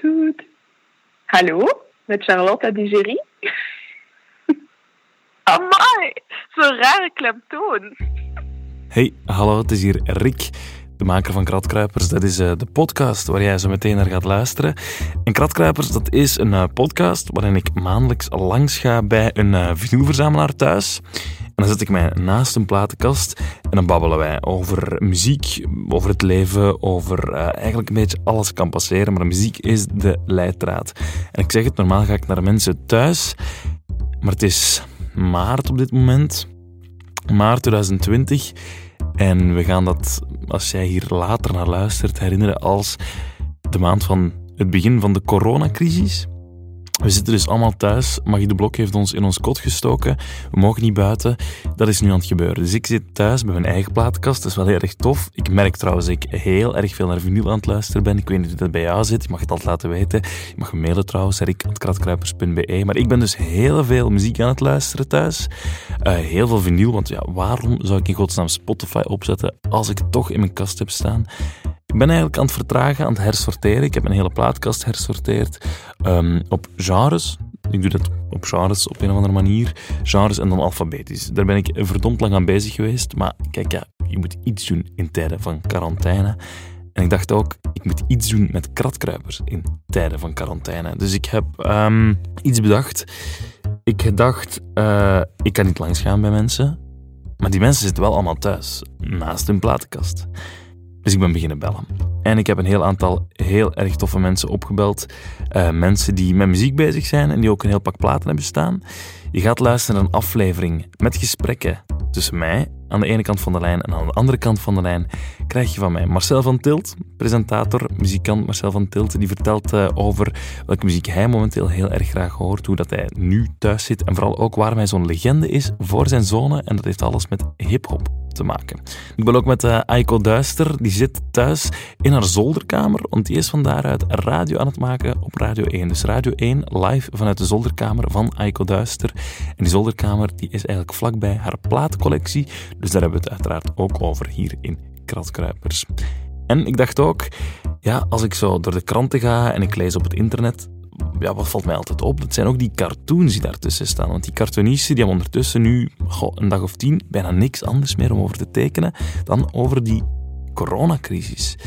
Goed. Hallo, met Charlotte Digerie. Amai, zo'n rare klemtoon. Hey, hallo, het is hier Rick, de maker van Kratkruipers. Dat is uh, de podcast waar jij zo meteen naar gaat luisteren. En Kratkruipers, dat is een uh, podcast waarin ik maandelijks langs ga bij een uh, vinylverzamelaar thuis. En dan zet ik mij naast een platenkast en dan babbelen wij over muziek, over het leven, over eigenlijk een beetje alles kan passeren. Maar muziek is de leidraad. En ik zeg het, normaal ga ik naar mensen thuis, maar het is maart op dit moment. Maart 2020. En we gaan dat, als jij hier later naar luistert, herinneren als de maand van het begin van de coronacrisis. We zitten dus allemaal thuis. Magie de Blok heeft ons in ons kot gestoken. We mogen niet buiten. Dat is nu aan het gebeuren. Dus ik zit thuis bij mijn eigen plaatkast. Dat is wel heel erg tof. Ik merk trouwens dat ik heel erg veel naar vinyl aan het luisteren ben. Ik weet niet hoe dat bij jou zit. Je mag het altijd laten weten. Je mag me mailen trouwens, rick.kratkruipers.be. Maar ik ben dus heel veel muziek aan het luisteren thuis. Uh, heel veel vinyl, want ja, waarom zou ik in godsnaam Spotify opzetten als ik het toch in mijn kast heb staan? Ik ben eigenlijk aan het vertragen, aan het hersorteren. Ik heb een hele plaatkast hersorteerd um, op genres. Ik doe dat op genres op een of andere manier. Genres en dan alfabetisch. Daar ben ik verdomd lang aan bezig geweest. Maar kijk, ja, je moet iets doen in tijden van quarantaine. En ik dacht ook, ik moet iets doen met kratkruipers in tijden van quarantaine. Dus ik heb um, iets bedacht. Ik dacht, uh, ik kan niet langs gaan bij mensen. Maar die mensen zitten wel allemaal thuis, naast hun platenkast. Dus ik ben beginnen bellen. En ik heb een heel aantal heel erg toffe mensen opgebeld. Uh, mensen die met muziek bezig zijn en die ook een heel pak platen hebben staan. Je gaat luisteren naar een aflevering met gesprekken tussen mij aan de ene kant van de lijn en aan de andere kant van de lijn krijg je van mij Marcel van Tilt, presentator, muzikant Marcel van Tilt, die vertelt uh, over welke muziek hij momenteel heel erg graag hoort, hoe dat hij nu thuis zit en vooral ook waarom hij zo'n legende is voor zijn zone en dat heeft alles met hip-hop te maken. Ik ben ook met uh, Aiko Duister, die zit thuis in haar zolderkamer, want die is van daaruit radio aan het maken op Radio 1. Dus Radio 1 live vanuit de zolderkamer van Aiko Duister. En die zolderkamer die is eigenlijk vlakbij haar plaatcollectie, dus daar hebben we het uiteraard ook over hier in Kratkruipers. En ik dacht ook, ja, als ik zo door de kranten ga en ik lees op het internet, ja, wat valt mij altijd op? Dat zijn ook die cartoons die daartussen staan. Want die cartoonisten die hebben ondertussen nu een dag of tien bijna niks anders meer om over te tekenen dan over die coronacrisis.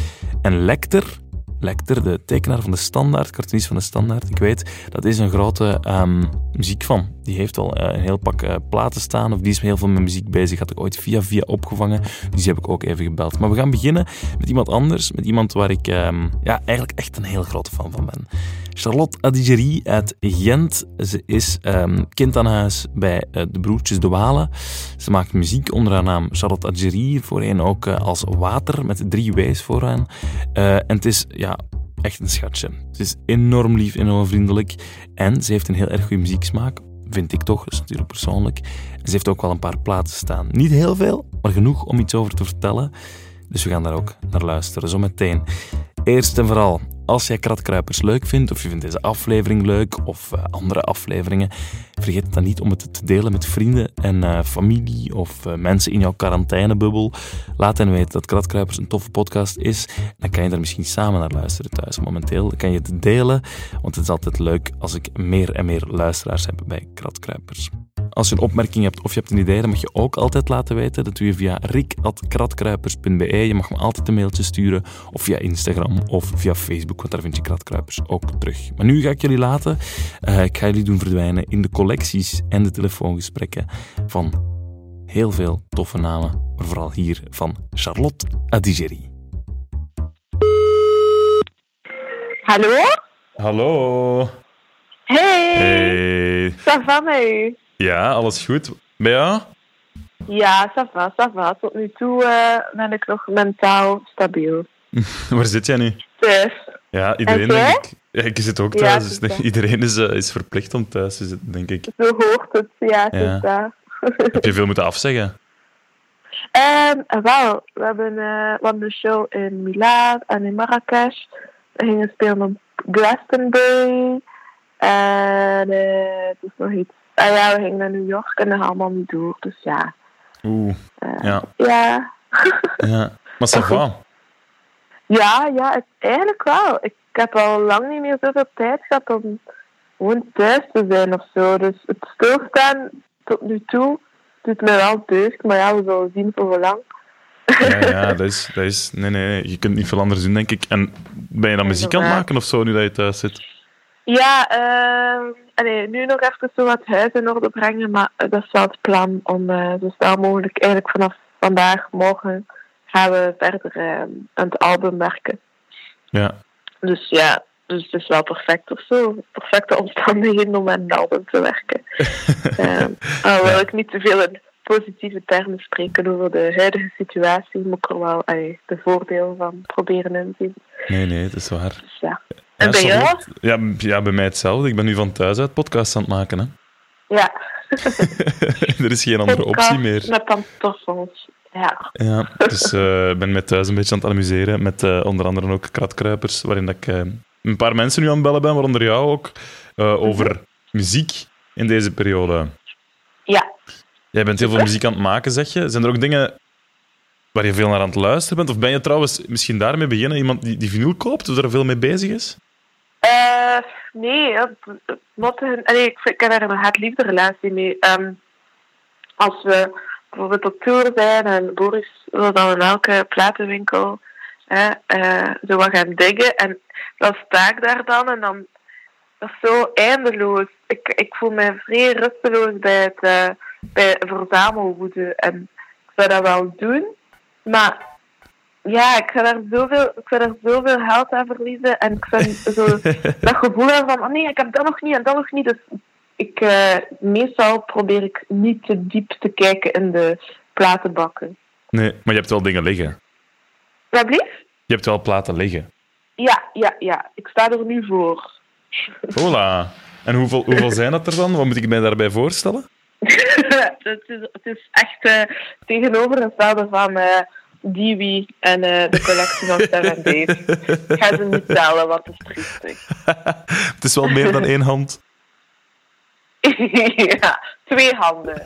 En Lecter, Lecter, de tekenaar van de Standaard, cartoonist van de Standaard, ik weet, dat is een grote um, muziekfan. Die heeft al uh, een heel pak uh, platen staan, of die is heel veel met muziek bezig. Had ik ooit via via opgevangen, dus die heb ik ook even gebeld. Maar we gaan beginnen met iemand anders, met iemand waar ik um, ja, eigenlijk echt een heel grote fan van ben. Charlotte Adigerie uit Gent. Ze is um, kind aan huis bij uh, de broertjes De Walen. Ze maakt muziek onder haar naam Charlotte Adigerie, voorheen ook als Water, met drie W's vooraan. en het is, ja, echt een schatje. Ze is enorm lief, enorm vriendelijk en ze heeft een heel erg goede muzieksmaak, vind ik toch, dat is natuurlijk persoonlijk. Ze heeft ook wel een paar platen staan. Niet heel veel, maar genoeg om iets over te vertellen. Dus we gaan daar ook naar luisteren, zometeen. Eerst en vooral, als jij Kratkruipers leuk vindt, of je vindt deze aflevering leuk, of uh, andere afleveringen, vergeet dan niet om het te delen met vrienden en uh, familie of uh, mensen in jouw quarantainebubbel. Laat hen weten dat Kratkruipers een toffe podcast is. Dan kan je er misschien samen naar luisteren thuis. Momenteel kan je het delen, want het is altijd leuk als ik meer en meer luisteraars heb bij Kratkruipers. Als je een opmerking hebt of je hebt een idee, dan mag je ook altijd laten weten. Dat doe je via rik.kratkruipers.be. Je mag me altijd een mailtje sturen, of via Instagram of via Facebook, want daar vind je Kratkruipers ook terug. Maar nu ga ik jullie laten. Uh, ik ga jullie doen verdwijnen in de collecties en de telefoongesprekken van heel veel toffe namen, maar vooral hier van Charlotte Adigeri. Hallo? Hallo. Hey. Hey. Ça va met u? Ja, alles goed. Bij jou? Ja, ça va, ça va. Tot nu toe uh, ben ik nog mentaal stabiel. Waar zit jij nu? Thuis. Ja, iedereen denk ik. Ja, ik zit ook thuis, dus iedereen is, eh, is verplicht om thuis te zitten, denk ik. Zo hoort het. Ja, het Ja. is dat. Heb je veel moeten afzeggen? Ehm, wel, we hebben eh, we hadden een show in Milaan en in Marrakesh. We gingen spelen op Glastonbury. En eh, het is nog iets. Ja, we gingen naar New York en dat gaat allemaal niet door. Dus ja. Oeh, eh, ja. ja. ja. Maar ça va. Ja, ja, het, eigenlijk wel. Ik, ik heb al lang niet meer zoveel tijd gehad om gewoon thuis te zijn of zo. Dus het stilstaan tot nu toe doet me wel deugd, maar ja, we zullen zien voor hoe lang. Ja, ja dat, is, dat is... Nee, nee, je kunt niet veel anders doen, denk ik. En ben je dan muziek aan het maken of zo, nu dat je thuis zit? Ja, uh, allee, nu nog even zo wat huis in orde brengen, maar dat is wel het plan om uh, zo snel mogelijk, eigenlijk vanaf vandaag, morgen, gaan we verder uh, aan het album werken. Ja. Dus ja, dus het is wel perfect of zo. Perfecte omstandigheden om aan een album te werken. al wil ik niet te veel in positieve termen spreken over de huidige situatie, moet ik er wel allee, de voordelen van proberen inzien. Nee, nee, dat is waar. Dus ja. En bij jou? Ja, ja, bij mij hetzelfde. Ik ben nu van thuis uit podcast aan het maken. Hè. Ja. er is geen andere optie meer. Met pantoffels. Ja. ja, dus uh, ik ben met thuis een beetje aan het amuseren. Met uh, onder andere ook kratkruipers, waarin dat ik uh, een paar mensen nu aan het bellen ben, waaronder jou ook, over -hmm. muziek in deze periode. Ja. Jij bent heel veel muziek aan het maken, zeg je. Zijn er ook dingen waar je veel naar aan het luisteren bent? Of ben je trouwens misschien daarmee beginnen? Iemand die, die vinyl koopt of er veel mee bezig is? Uh, nee, nee, ik, ik heb daar een haat-liefde relatie mee. Um, als we bijvoorbeeld op tour zijn en Boris wil dan in elke platenwinkel hè, uh, zo wat gaan diggen. En dan sta ik daar dan en dan is zo eindeloos. Ik, ik voel me vrij rusteloos bij het uh, bij verzamelwoede. En ik zou dat wel doen, maar ja, ik ga daar zoveel, ik ga daar zoveel geld aan verliezen. En ik vind zo dat gevoel van, oh nee, ik heb dat nog niet en dat nog niet. Dus ik, uh, meestal probeer ik niet te diep te kijken in de platenbakken. Nee, maar je hebt wel dingen liggen. Wat blief? Je hebt wel platen liggen. Ja, ja, ja. Ik sta er nu voor. Hola. En hoeveel, hoeveel zijn dat er dan? Wat moet ik mij daarbij voorstellen? het, is, het is echt uh, tegenovergestelde van uh, Dewey en uh, de collectie van Seven Days. Ik ga ze niet tellen, wat is triestig. het is wel meer dan één hand. ja, twee handen.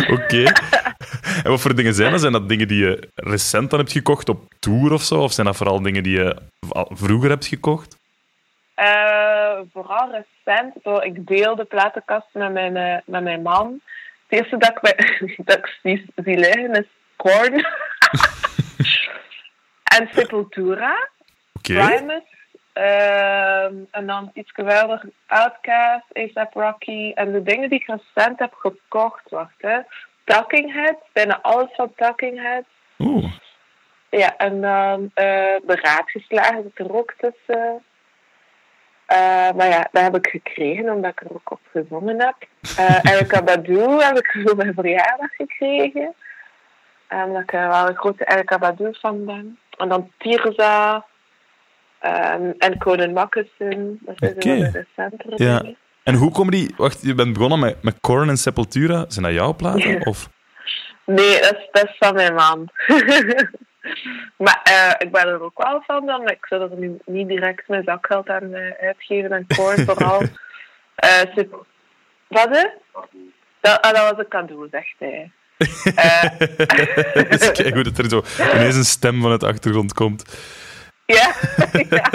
Oké. Okay. En wat voor dingen zijn dat? Zijn dat dingen die je recent dan hebt gekocht op tour of zo? Of zijn dat vooral dingen die je vroeger hebt gekocht? Uh, vooral recent. Zo, ik deel de platenkast met mijn, uh, met mijn man. Het eerste dat ik, dat ik zie, zie liggen is Korn. en Sepultura. Okay. Primus. Uh, en dan iets geweldig Outcast, A$AP Rocky. En de dingen die ik recent heb gekocht, wacht hè. Talking Heads, bijna alles van Talking Heads. Oeh. Ja, en dan uh, beraadgeslagen zit er ook tussen. Uh, maar ja, dat heb ik gekregen omdat ik er ook op gezongen heb. Uh, Erika Badu heb ik voor mijn verjaardag gekregen. Omdat ik wel een grote Erika Badu fan ben. En dan Tirza um, en Conan Makkessen. Dat zijn okay. de recentere ja. En hoe komen die... Wacht, je bent begonnen met, met Korn en Sepultura. Zijn dat jouw platen? Of? Nee, dat is, dat is van mijn man. maar uh, ik ben er ook wel van dan. Ik zou er nu niet direct mijn zakgeld aan uh, uitgeven. En Korn vooral. uh, wat is? Dat, ah, dat was een cadeau, zegt hij. Kijk hoe dat er zo ineens een stem van het achtergrond komt. Ja, ja.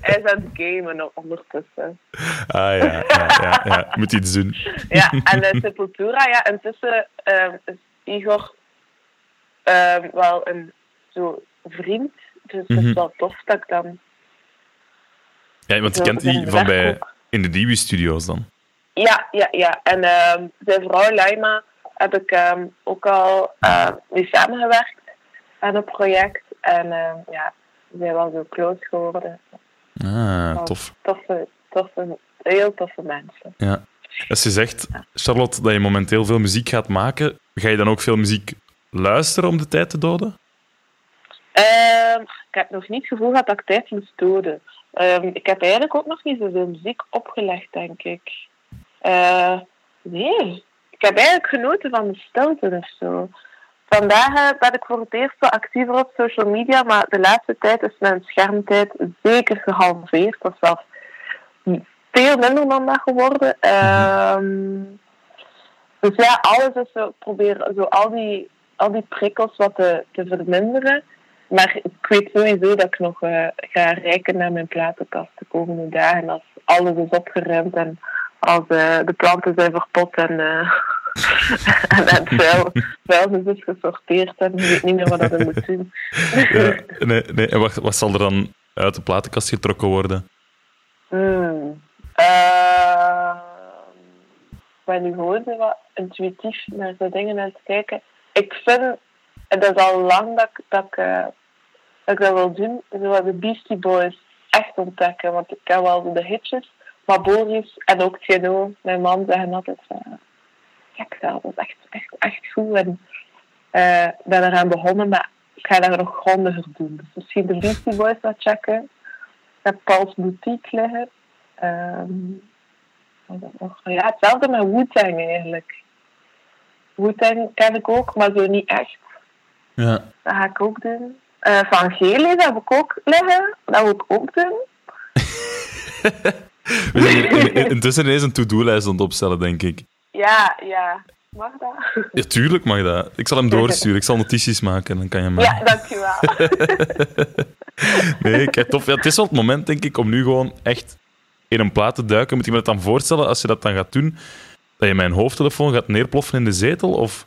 hij is aan het gamen ondertussen. Ah ja, ja, ja, ja. moet iets doen. ja, en de Sepultura, ja, intussen uh, is Igor uh, wel een zo vriend. Dus mm -hmm. het is wel tof dat ik dan. Ja, want je kent die van bij in de Diwi Studios dan? Ja, ja, ja. En uh, zijn vrouw Laima heb ik um, ook al mee samengewerkt aan een project. En ja, we zijn wel zo close geworden. Ah, tof. Toffe, toffe, heel toffe mensen. Ja. Als je zegt, Charlotte, dat je momenteel veel muziek gaat maken, ga je dan ook veel muziek luisteren om de tijd te doden? Uh, ik heb nog niet het gevoel gehad dat ik tijd moest doden. Uh, ik heb eigenlijk ook nog niet zoveel muziek opgelegd, denk ik. Uh, nee, ik heb eigenlijk genoten van de stilte of zo. Vandaag ben ik voor het eerst zo actiever op social media, maar de laatste tijd is mijn schermtijd zeker gehalveerd. Of zelfs veel minder dan dat geworden. Um, dus ja, alles is zo, probeer zo al die, al die prikkels wat te, te verminderen. maar ik weet sowieso dat ik nog uh, ga rijken naar mijn platenkast de komende dagen. Als alles is opgeruimd en als uh, de planten zijn verpot en, uh, en het vuil, vuilnis is gesorteerd en je weet niet meer wat dat moet doen. ja, nee, nee. En wat, wat zal er dan uit de platenkast getrokken worden? Hmm. Uh, ik ben nu gewoon wat intuïtief naar de dingen aan het kijken. Ik vind, het is al lang dat, dat, ik, dat ik dat wil doen, zo de Beastie Boys echt ontdekken. Want ik ken wel de hitjes, maar Boris en ook Tjeno, mijn man, zeggen altijd uh, kijk, dat is echt, echt, echt goed. En uh, ik ben eraan begonnen, maar ik ga daar nog grondiger doen. Dus misschien de Beastie Boys wat checken. Ik heb Paul's Boutique liggen. Um, ja, hetzelfde met Wu-Tang eigenlijk. Wu-Tang ken ik ook, maar zo niet echt. Ja. Dat ga ik ook doen. Uh, van Gelis heb ik ook liggen. Dat wil ik ook doen. We zijn intussen ineens een to-do-lijst aan het opstellen, denk ik. Ja, ja. Mag dat? Ja, tuurlijk mag dat. Ik zal hem doorsturen. Ik zal notities maken en dan kan je hem... Ja, dankjewel. nee, kijk, tof. Ja, het is wel het moment, denk ik, om nu gewoon echt in een plaat te duiken. Moet je me dat dan voorstellen, als je dat dan gaat doen, dat je mijn hoofdtelefoon gaat neerploffen in de zetel? Of...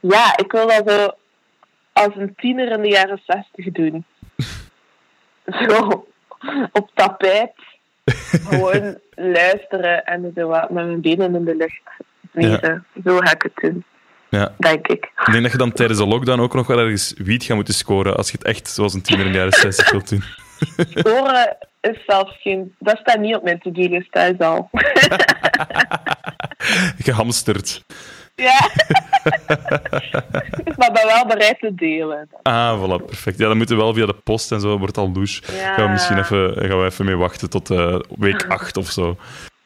Ja, ik wil dat zo als een tiener in de jaren zestig doen. zo, op tapijt. Gewoon luisteren en zo wat met mijn benen in de lucht vliegen. Ja. Zo ga ik het doen. Ja. Denk ik. Ik denk dat je dan tijdens de lockdown ook nog wel ergens wiet gaat moeten scoren als je het echt zoals een tiener in de jaren 60 wilt doen. Scoren is zelfs geen... Dat staat niet op mijn to-do-list thuis al. Gehamsterd. Ja. maar ben wel bereid te delen. Ah, voilà, perfect. Ja, dan moeten we wel via de post en zo, wordt al douche. Ja. Gaan we misschien even, gaan we even mee wachten tot uh, week 8 of zo.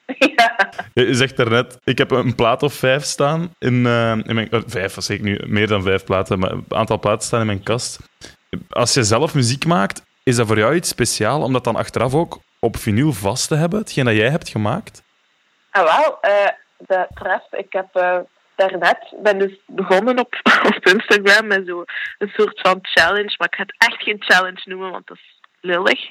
Ja. Je zegt daarnet, ik heb een plaat of vijf staan in, uh, in mijn... Uh, vijf, was ik nu, meer dan vijf platen, maar een aantal platen staan in mijn kast. Als je zelf muziek maakt, is dat voor jou iets speciaal om dat dan achteraf ook op vinyl vast te hebben, hetgeen dat jij hebt gemaakt? Ah, wel, de tref, ik heb uh, daarnet, ben dus begonnen op, op Instagram met zo een soort van challenge, maar ik ga het echt geen challenge noemen, want dat is lullig.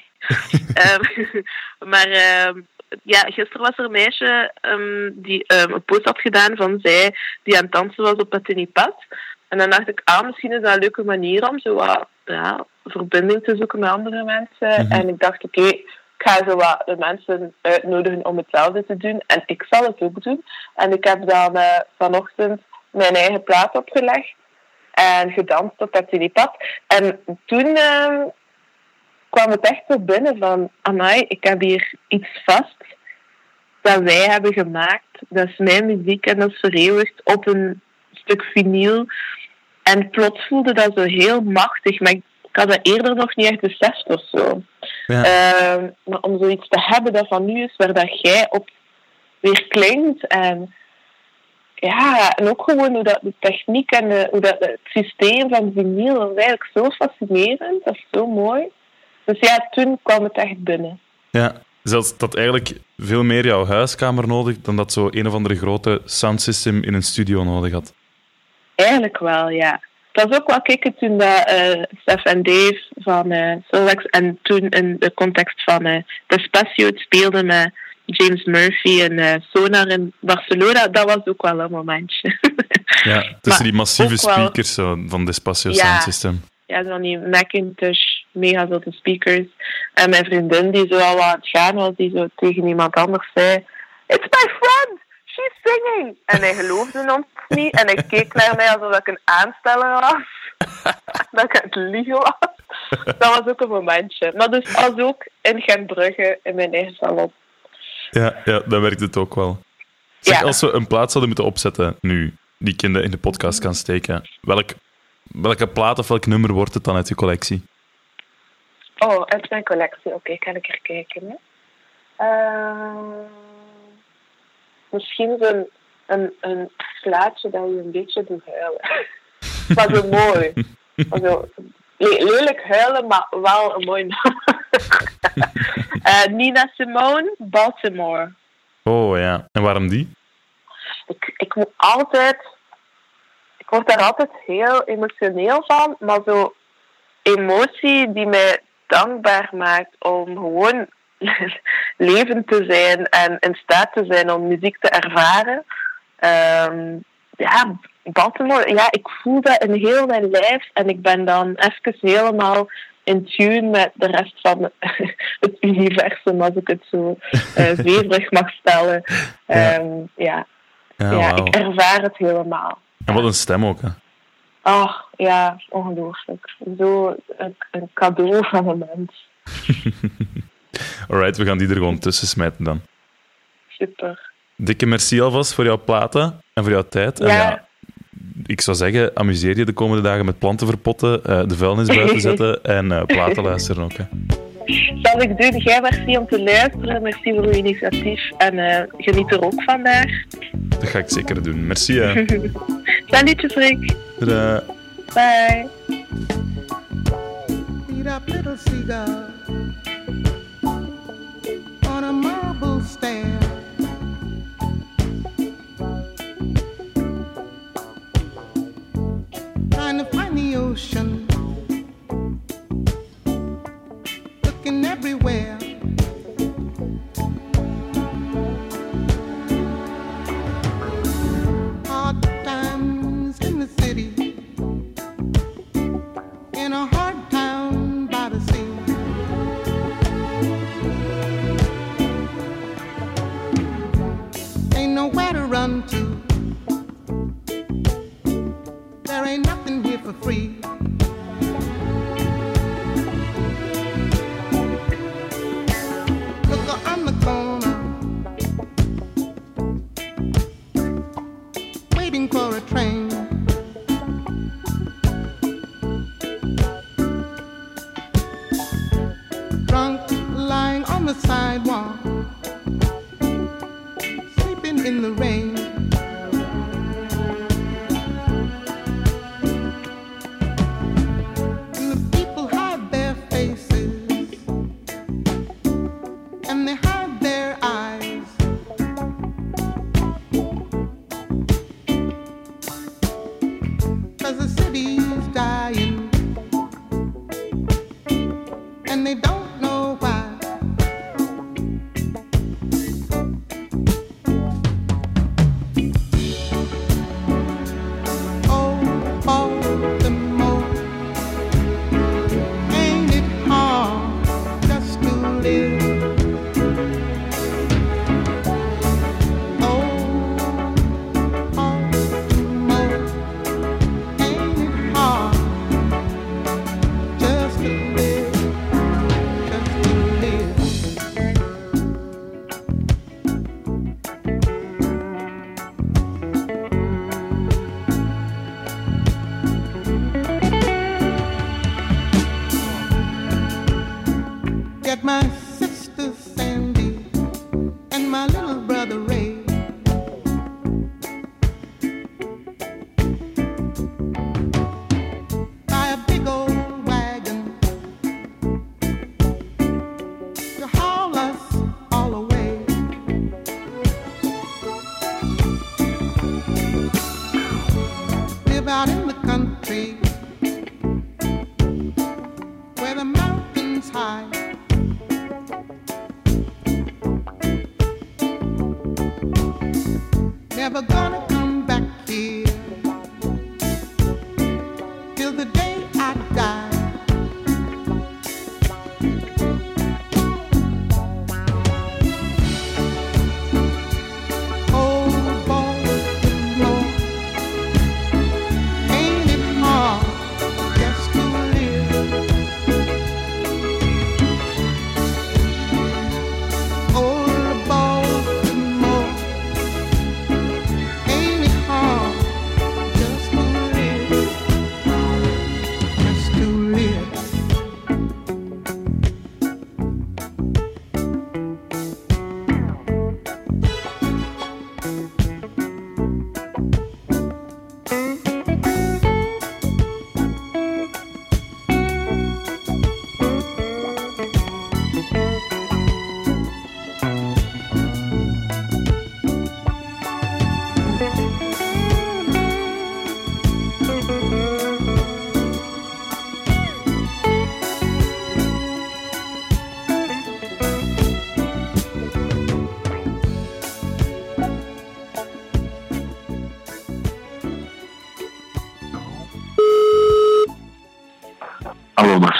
um, maar uh, ja, gisteren was er een meisje um, die een post had gedaan van zij die aan het dansen was op het pad. En dan dacht ik, ah, misschien is dat een leuke manier om zo wat ja, verbinding te zoeken met andere mensen. Mhm. En ik dacht, oké, ik ga zo wat de mensen uitnodigen om hetzelfde te doen. En ik zal het ook doen. En ik heb dan uh, vanochtend mijn eigen plaat opgelegd. En gedanst op het pad. En toen uh, kwam het echt zo binnen van... Amai, ik heb hier iets vast dat wij hebben gemaakt. Dat is mijn muziek en dat is vereeuwigd op een stuk vinyl. En plots voelde dat zo heel machtig. Maar ik, ik had dat eerder nog niet echt beseft of zo. Ja. Uh, maar om zoiets te hebben dat van nu is, waar dat jij op weer klinkt. En ja, en ook gewoon hoe dat de techniek en de, hoe dat het systeem van vinyl is eigenlijk zo fascinerend. Dat is zo mooi. Dus ja, toen kwam het echt binnen. Ja, zelfs dat eigenlijk veel meer jouw huiskamer nodig dan dat zo een of andere grote soundsystem in een studio nodig had. Eigenlijk wel, ja. Dat was ook wat ik toen dat uh, Stef en Dave van uh, Solex en toen in de context van uh, Despacio het speelden met James Murphy en uh, Sonar in Barcelona, dat was ook wel een momentje. ja, tussen Maar die massieve wel- speakers van Despacio Ja. Sound System. ja, dan die Macintosh, mega grote speakers. En mijn vriendin die zo al aan het gaan was, die zo tegen iemand anders zei, It's my friend! She's singing! En hij geloofde ons niet. En hij keek naar mij alsof ik een aansteller was. dat ik het liegen was. Dat was ook een momentje. Maar dus als ook in Gentbrugge, in mijn eigen salon. Ja, ja, dat werkt het ook wel. Zeg, Ja. als we een plaat zouden moeten opzetten nu, die ik in de, in de podcast kan steken, welk, welke plaat of welk nummer wordt het dan uit je collectie? Oh, uit mijn collectie. Oké, kan ik er kijken. Hè? Eh, misschien zo'n een, een plaatje dat je een beetje doet huilen. maar zo mooi. Maar zo, le- lelijk huilen, maar wel een mooi nummer. Eh, Nina Simone, Baltimore. Oh ja, en waarom die? ik, ik moet altijd. Ik word daar altijd heel emotioneel van, maar zo. emotie die mij dankbaar maakt om gewoon levend te zijn en in staat te zijn om muziek te ervaren. Ehm, ja, Baltimore, ja, ik voel dat in heel mijn lijf en ik ben dan even helemaal in tune met de rest van het universum, als ik het zo uh, mag stellen. Ja, um, ja. ja, ja ik ervaar het helemaal. En wat een stem ook, hè? Ach, ja, ongelooflijk. Zo een, een cadeau van een mens. Alright, we gaan die er gewoon tussen smijten dan. Super. Dikke merci alvast voor jouw platen en voor jouw tijd. Ja. En ja, ik zou zeggen, amuseer je de komende dagen met planten verpotten, uh, de vuilnis buiten zetten en uh, platen luisteren ook. Hè. Zal ik doen. Jij merci om te luisteren. Merci voor uw initiatief. En uh, geniet er ook vandaag. Dat ga ik zeker doen. Merci. Hè. Salutjes, Rick. Tada. Bye. Stair. Trying to find the ocean, looking everywhere. To. There ain't nothing here for free.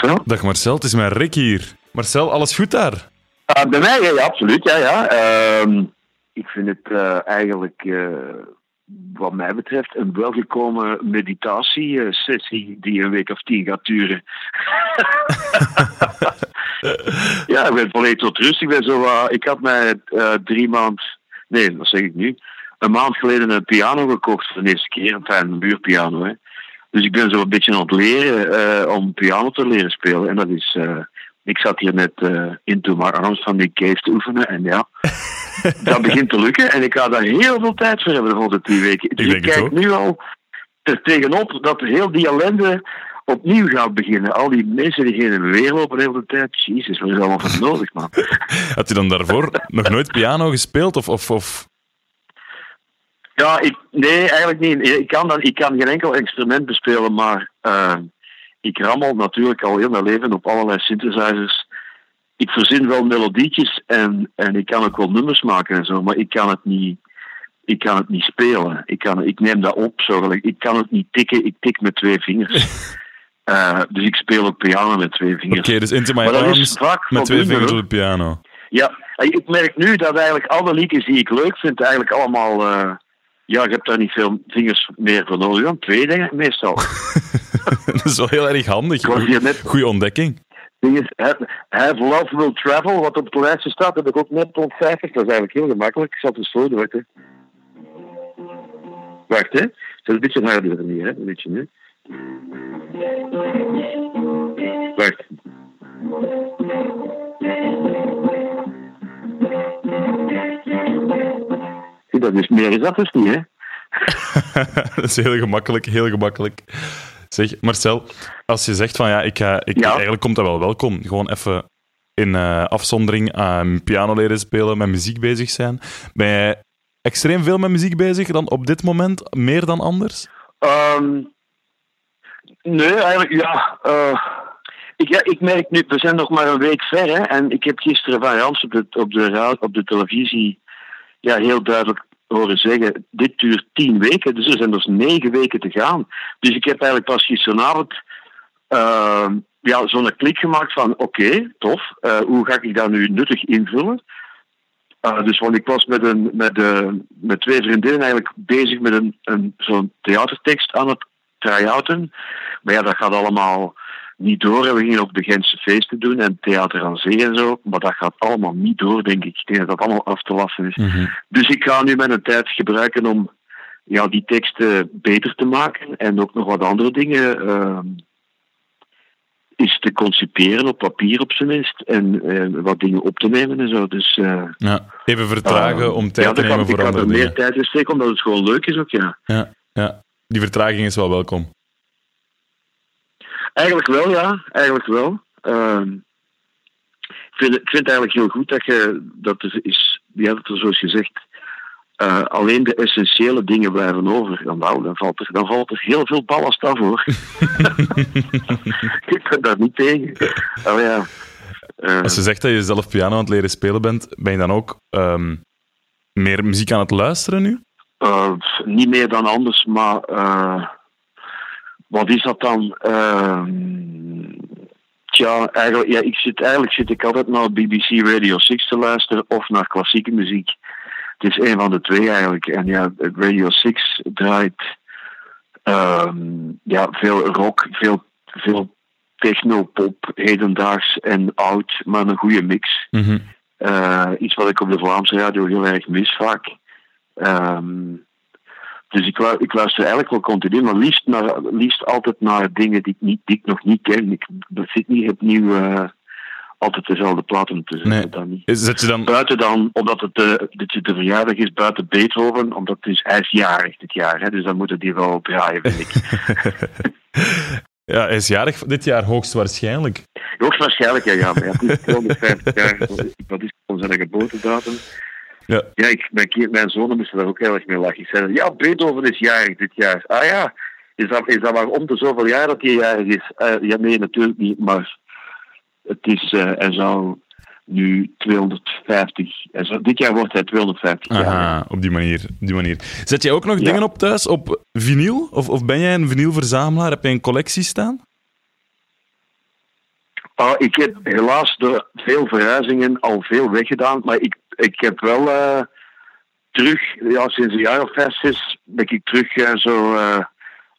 Dag Marcel, het is mijn Rick hier. Marcel, alles goed daar? Uh, bij mij, ja, ja, absoluut. Ja, ja. Ehm, ik vind het uh, eigenlijk, uh, wat mij betreft, een welgekomen meditatiesessie die een week of tien gaat duren. ja, ik ben volledig tot rust. Ik, ben zo, ik had mij drie maanden, nee, dat zeg ik nu, een maand geleden een piano gekocht voor de eerste keer. Een buurpiano, hè. Dus ik ben zo een beetje aan het leren om piano te leren spelen. En dat is ik zat hier net uh, into my arms van die case te oefenen. En ja, dat begint te lukken. En ik ga daar heel veel tijd voor hebben de volgende twee weken. Dus ik, ik kijk nu al er tegenop dat heel die ellende opnieuw gaat beginnen. Al die mensen die geen weer lopen de hele tijd. Jezus, wat is allemaal van nodig, man? Had je dan daarvoor nog nooit piano gespeeld? Of, of, of... Ja, ik, nee, eigenlijk niet. Ik kan, dan, ik kan geen enkel instrument bespelen, maar... Uh, ik rammel natuurlijk al heel mijn leven op allerlei synthesizers. Ik verzin wel melodietjes en, en ik kan ook wel nummers maken en zo, maar ik kan het niet, ik kan het niet spelen. Ik, kan, ik neem dat op, zo, ik kan het niet tikken, ik tik met twee vingers. uh, dus ik speel ook piano met twee vingers. Oké, okay, dus Into My Arms met twee vingers op de piano. Ja, ik merk nu dat eigenlijk alle liedjes die ik leuk vind, eigenlijk allemaal... Uh, ja, ik heb daar niet veel vingers meer voor nodig dan twee, denk ik, meestal. dat is wel heel erg handig. Goeie ontdekking. Is, have, have Love Will Travel, wat op het lijstje staat, heb ik ook net ontcijferd. Dat is eigenlijk heel gemakkelijk. Ik zal het eens voordoen. Wacht, hè. Het is een beetje harder hier, hè. Een beetje nu. Wacht. Dat is meer is dat dus niet, hè. dat is heel gemakkelijk, heel gemakkelijk. Zeg, Marcel, als je zegt van ja, ik ga, ik, eigenlijk komt dat wel welkom. Gewoon even in uh, afzondering aan piano leren spelen, met muziek bezig zijn. Ben jij extreem veel met muziek bezig dan op dit moment, meer dan anders? Um, nee, eigenlijk ja. Uh, ik, ja. Ik merk nu, we zijn nog maar een week ver hè, en ik heb gisteren van Jans op de, op de, op de televisie ja, heel duidelijk horen zeggen, dit duurt tien weken, dus er zijn dus negen weken te gaan. Dus ik heb eigenlijk pas gisteravond uh, ja, zo'n klik gemaakt van, oké, tof, uh, hoe ga ik dat nu nuttig invullen? Uh, dus want ik was met, een, met, uh, met twee vriendinnen eigenlijk bezig met een, een, zo'n theatertekst aan het try-outen. Maar ja, dat gaat allemaal niet door. we gingen ook de Gentse feesten doen en theater aan zee en zo. Maar dat gaat allemaal niet door, denk ik. Ik denk dat dat allemaal af te lassen is. Mhm. Dus ik ga nu mijn tijd gebruiken om ja, die teksten beter te maken. En ook nog wat andere dingen uh, is te conciperen op papier op zijn minst. En uh, wat dingen op te nemen en zo. Dus, uh, ja, even vertragen om tijd ja, te nemen voor andere dingen. Ik ga er meer tijd in steken, omdat het gewoon leuk is ook, ja. Ja, ja. die vertraging is wel welkom. Eigenlijk wel, ja. Eigenlijk wel. Uh, ik, vind, ik vind het eigenlijk heel goed dat je dat er is, ja, dat er zoals gezegd uh, alleen de essentiële dingen blijven over. Dan, nou, dan, valt er, dan valt er heel veel ballast af hoor. ik ben daar niet tegen. Oh, ja. Uh, Als je zegt dat je zelf piano aan het leren spelen bent, ben je dan ook um, meer muziek aan het luisteren nu? Uh, niet meer dan anders, maar wat is dat dan? Uh, tja, eigenlijk, ja, ik zit, eigenlijk zit ik altijd naar BBC Radio 6 te luisteren of naar klassieke muziek. Het is een van de twee eigenlijk. En ja, Radio 6 draait um, ja, veel rock, veel, veel techno-pop, hedendaags en oud, maar een goede mix. Mm uh, iets wat ik op de Vlaamse radio heel erg mis vaak. Um, dus ik, ik luister eigenlijk wel continu, maar liefst, naar, liefst altijd naar dingen die ik, niet, die ik nog niet ken. Ik zit niet opnieuw uh, altijd dezelfde platen te zetten. Nee. Dan niet. Zet je dan... Buiten dan, omdat het de, dit de verjaardag is, buiten Beethoven, omdat het is, hij is jarig dit jaar. Hè, dus dan moeten die wel draaien, vind ik. ja, hij is jarig dit jaar, hoogstwaarschijnlijk. Hoogstwaarschijnlijk, ja. ja maar ja, het is 250 jaar, dat is zijn geboortedatum. Ja, ja ik, mijn, mijn zonen moesten daar ook heel erg mee lachen. Ik zei, ja, Beethoven is jarig dit jaar. Ah ja, is dat, is dat maar om de zoveel jaar dat hij jarig is? Uh, ja, nee, natuurlijk niet, maar het is, uh, hij zou nu 250, zou, dit jaar wordt hij 250 Aha, jaar. op die manier, op die manier. Zet jij ook nog ja. dingen op thuis op vinyl? Of, of ben jij een vinylverzamelaar? Heb jij een collectie staan? Ah, ik heb helaas door veel verhuizingen al veel weggedaan, maar ik, ik heb wel eh, terug, ja, sinds een jaar zes, ben ik terug eh, zo eh,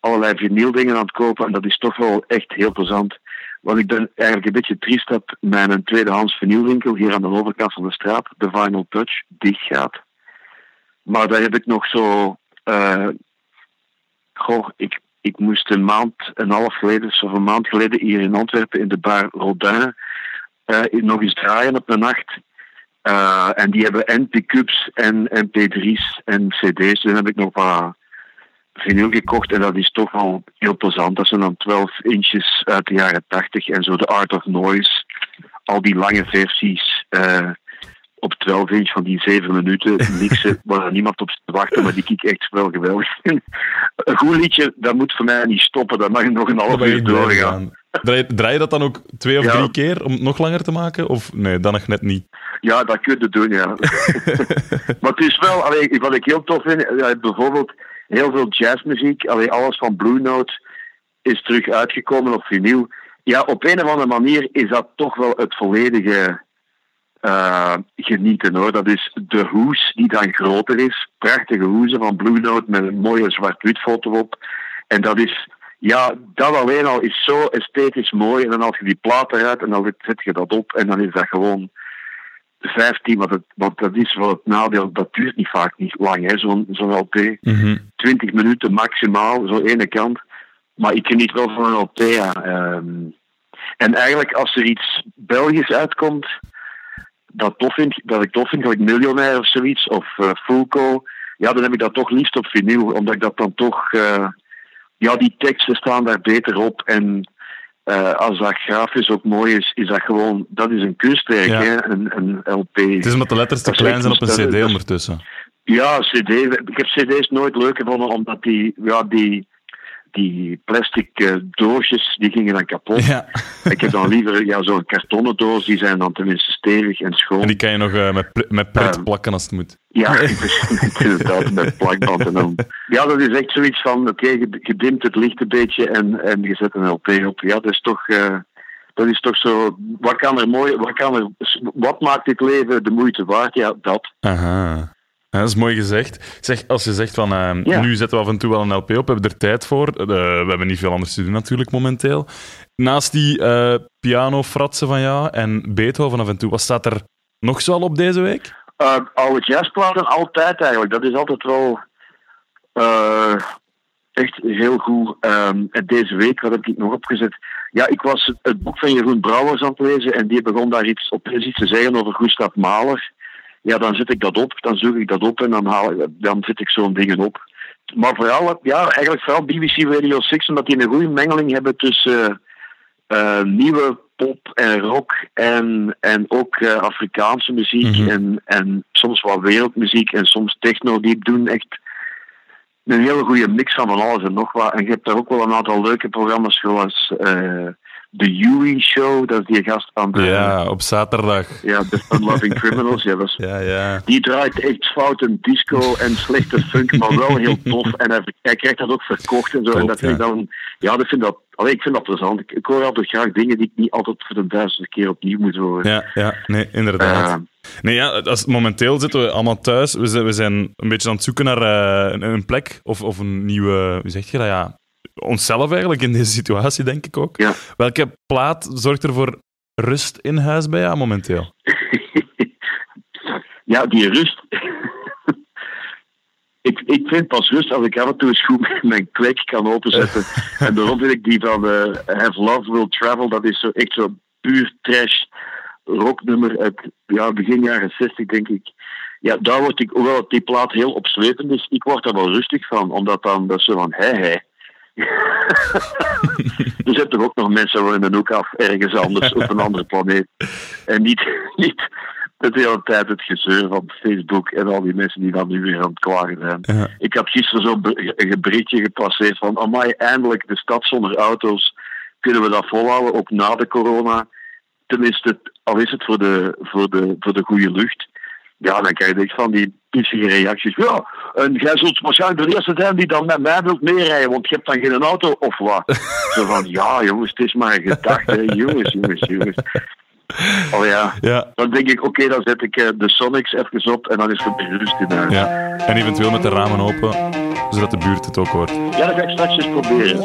allerlei vinyldingen aan het kopen. En dat is toch wel echt heel plezant. Want ik ben eigenlijk een beetje triest dat mijn tweedehands vinylwinkel hier aan de overkant van de straat, de Vinyl Touch, dicht gaat. Maar daar heb ik nog zo. goh, ik, ik moest een maand en een half geleden, of een maand geleden, hier in Antwerpen in de bar Rodin nog eens draaien op de nacht. Eh, en die hebben en pick-ups en mp3's en cd's. Dan heb ik nog wat vinyl gekocht en dat is toch wel heel plezant. Dat zijn dan 12 inches uit de jaren 80 en zo de Art of Noise. Al die lange versies eh, op 12 inch van die 7 minuten mixen waar niemand op zit te wachten, maar die kijk echt wel geweldig. een goed liedje, dat moet voor mij niet stoppen. Dat mag nog een half uur doorgaan. Draai, draai je dat dan ook twee of Ja. drie keer om het nog langer te maken? Of nee, dan nog net niet? Ja, dat kun je doen, ja. maar het is wel, allee, wat ik heel tof vind, ja, bijvoorbeeld heel veel jazzmuziek, allee, alles van Blue Note is terug uitgekomen op vinyl. Ja, op een of andere manier is dat toch wel het volledige eh, genieten hoor. Dat is de hoes die dan groter is. Prachtige hoezen van Blue Note met een mooie zwart-wit foto op. En dat is, ja, dat alleen al is zo esthetisch mooi. En dan als je die plaat eruit en dan zet- je dat op en dan is dat gewoon 15, want, het, want dat is wel het nadeel, dat duurt niet vaak niet lang, hè, zo'n zo'n LP. 20 minuten maximaal, zo ene kant. Maar ik geniet wel van een LP, ja. Ehm, en eigenlijk als er iets Belgisch uitkomt, dat, tof vind, dat ik tof vind, gelijk Miljonair of zoiets, of eh Fulco, ja, dan heb ik dat toch liefst op vinyl, omdat ik dat dan toch... eh, ja, die teksten staan daar beter op en... eh, als dat grafisch ook mooi is, is dat gewoon, dat is een kunstwerk, Ja. hè? Een, een LP. Het is omdat de letters te Dat klein zijn op een cd ondertussen. Ja, CD. Ik heb CD's nooit leuk gevonden, omdat die, ja, die, die plastic eh, doosjes, die gingen dan kapot. Ja. Ik heb dan liever ja, zo'n kartonnen doos, die zijn dan tenminste stevig en schoon. En die kan je nog eh, met, pl- met pret plakken als het moet. Ja, inderdaad, met plakband en dan. Ja, dat is echt zoiets van, oké, je, je dimt het licht een beetje en, en je zet een LP op. Ja, dat is toch... eh, dat is toch zo, wat kan er mooi, wat kan er, wat maakt dit leven de moeite waard? Ja, dat. Aha. Ja, dat is mooi gezegd. Zeg, als je zegt van eh, Ja. nu zetten we af en toe wel een LP op, we hebben er tijd voor. Eh, we hebben niet veel anders te doen natuurlijk momenteel. Naast die eh piano-fratsen van jou en Beethoven af en toe, wat staat er nog zo al op deze week? Uh, oude jazzplaten, altijd eigenlijk. Dat is altijd wel echt heel goed. Ehm, en deze week, wat heb ik nog opgezet? Ja, ik was het, boek van Jeroen Brouwers aan het lezen en die begon daar iets, opeens iets te zeggen over Gustav Mahler. Ja, dan zet ik dat op, dan zoek ik dat op en dan, haal ik, dan zet ik zo'n dingen op. Maar vooral, ja, eigenlijk vooral BBC Radio 6, omdat die een goede mengeling hebben tussen eh, nieuwe pop en rock en, en ook eh, Afrikaanse muziek Mhm. en, en soms wat wereldmuziek en soms techno. Die doen echt een hele goede mix van van alles en nog wat. En je hebt daar ook wel een aantal leuke programma's zoals eh The Yui Show, dat is die gast van de, Ja, op zaterdag. ja, The Fun Loving Criminals. Ja, is Ja, ja. die draait echt fout en disco en slechte funk, maar wel heel tof. En hij, hij krijgt dat ook verkocht en zo. en Klopt, dat vind ik ja. dan, ja, dat vind dat, allee, ik vind dat plezant. Ik, ik hoor altijd graag dingen die ik niet altijd voor de duizendste keer opnieuw moet horen. Ja, ja, nee, inderdaad. Eh, Nee, ja, als, momenteel zitten we allemaal thuis. We zijn, we zijn een beetje aan het zoeken naar eh, een, een plek of, of een nieuwe... Hoe zeg je dat? Ja, onszelf eigenlijk in deze situatie, denk ik ook. Ja. Welke plaat zorgt er voor rust in huis bij jou momenteel? ja, die rust. ik, ik vind pas rust als ik af en toe eens goed mijn kwek kan openzetten. en daarom vind ik die van eh, Have Love Will Travel, dat is zo echt zo puur trash rocknummer uit ja, begin jaren 60, denk ik. Ja, daar word ik, hoewel die plaat heel opzwepend is, ik word daar wel rustig van, omdat dan dat zo van, hé, hé. er zijn toch ook nog mensen waar in een hoek af, ergens anders, op een andere planeet. En niet, niet de hele tijd het gezeur van Facebook en al die mensen die dan nu weer aan het klagen zijn. Ja. Ik had gisteren zo'n berichtje gepasseerd van, amai, eindelijk de stad zonder auto's. Kunnen we dat volhouden, ook na de corona? Tenminste, al is het voor de, voor de, voor de goede lucht. Ja, dan krijg je van die pissige reacties. Ja, en jij zult waarschijnlijk de eerste zijn die dan met mij wilt meerijden, want je hebt dan geen auto of wat. Zo van, ja jongens, het is maar een gedachte, jongens, jongens, jongens. Oh ja, Ja, dan denk ik, oké, dan zet ik eh, de Sonics even op en dan is er weer rust in huis. ja. En eventueel met de ramen open, zodat de buurt het ook hoort. Ja, dat ga ik straks eens proberen.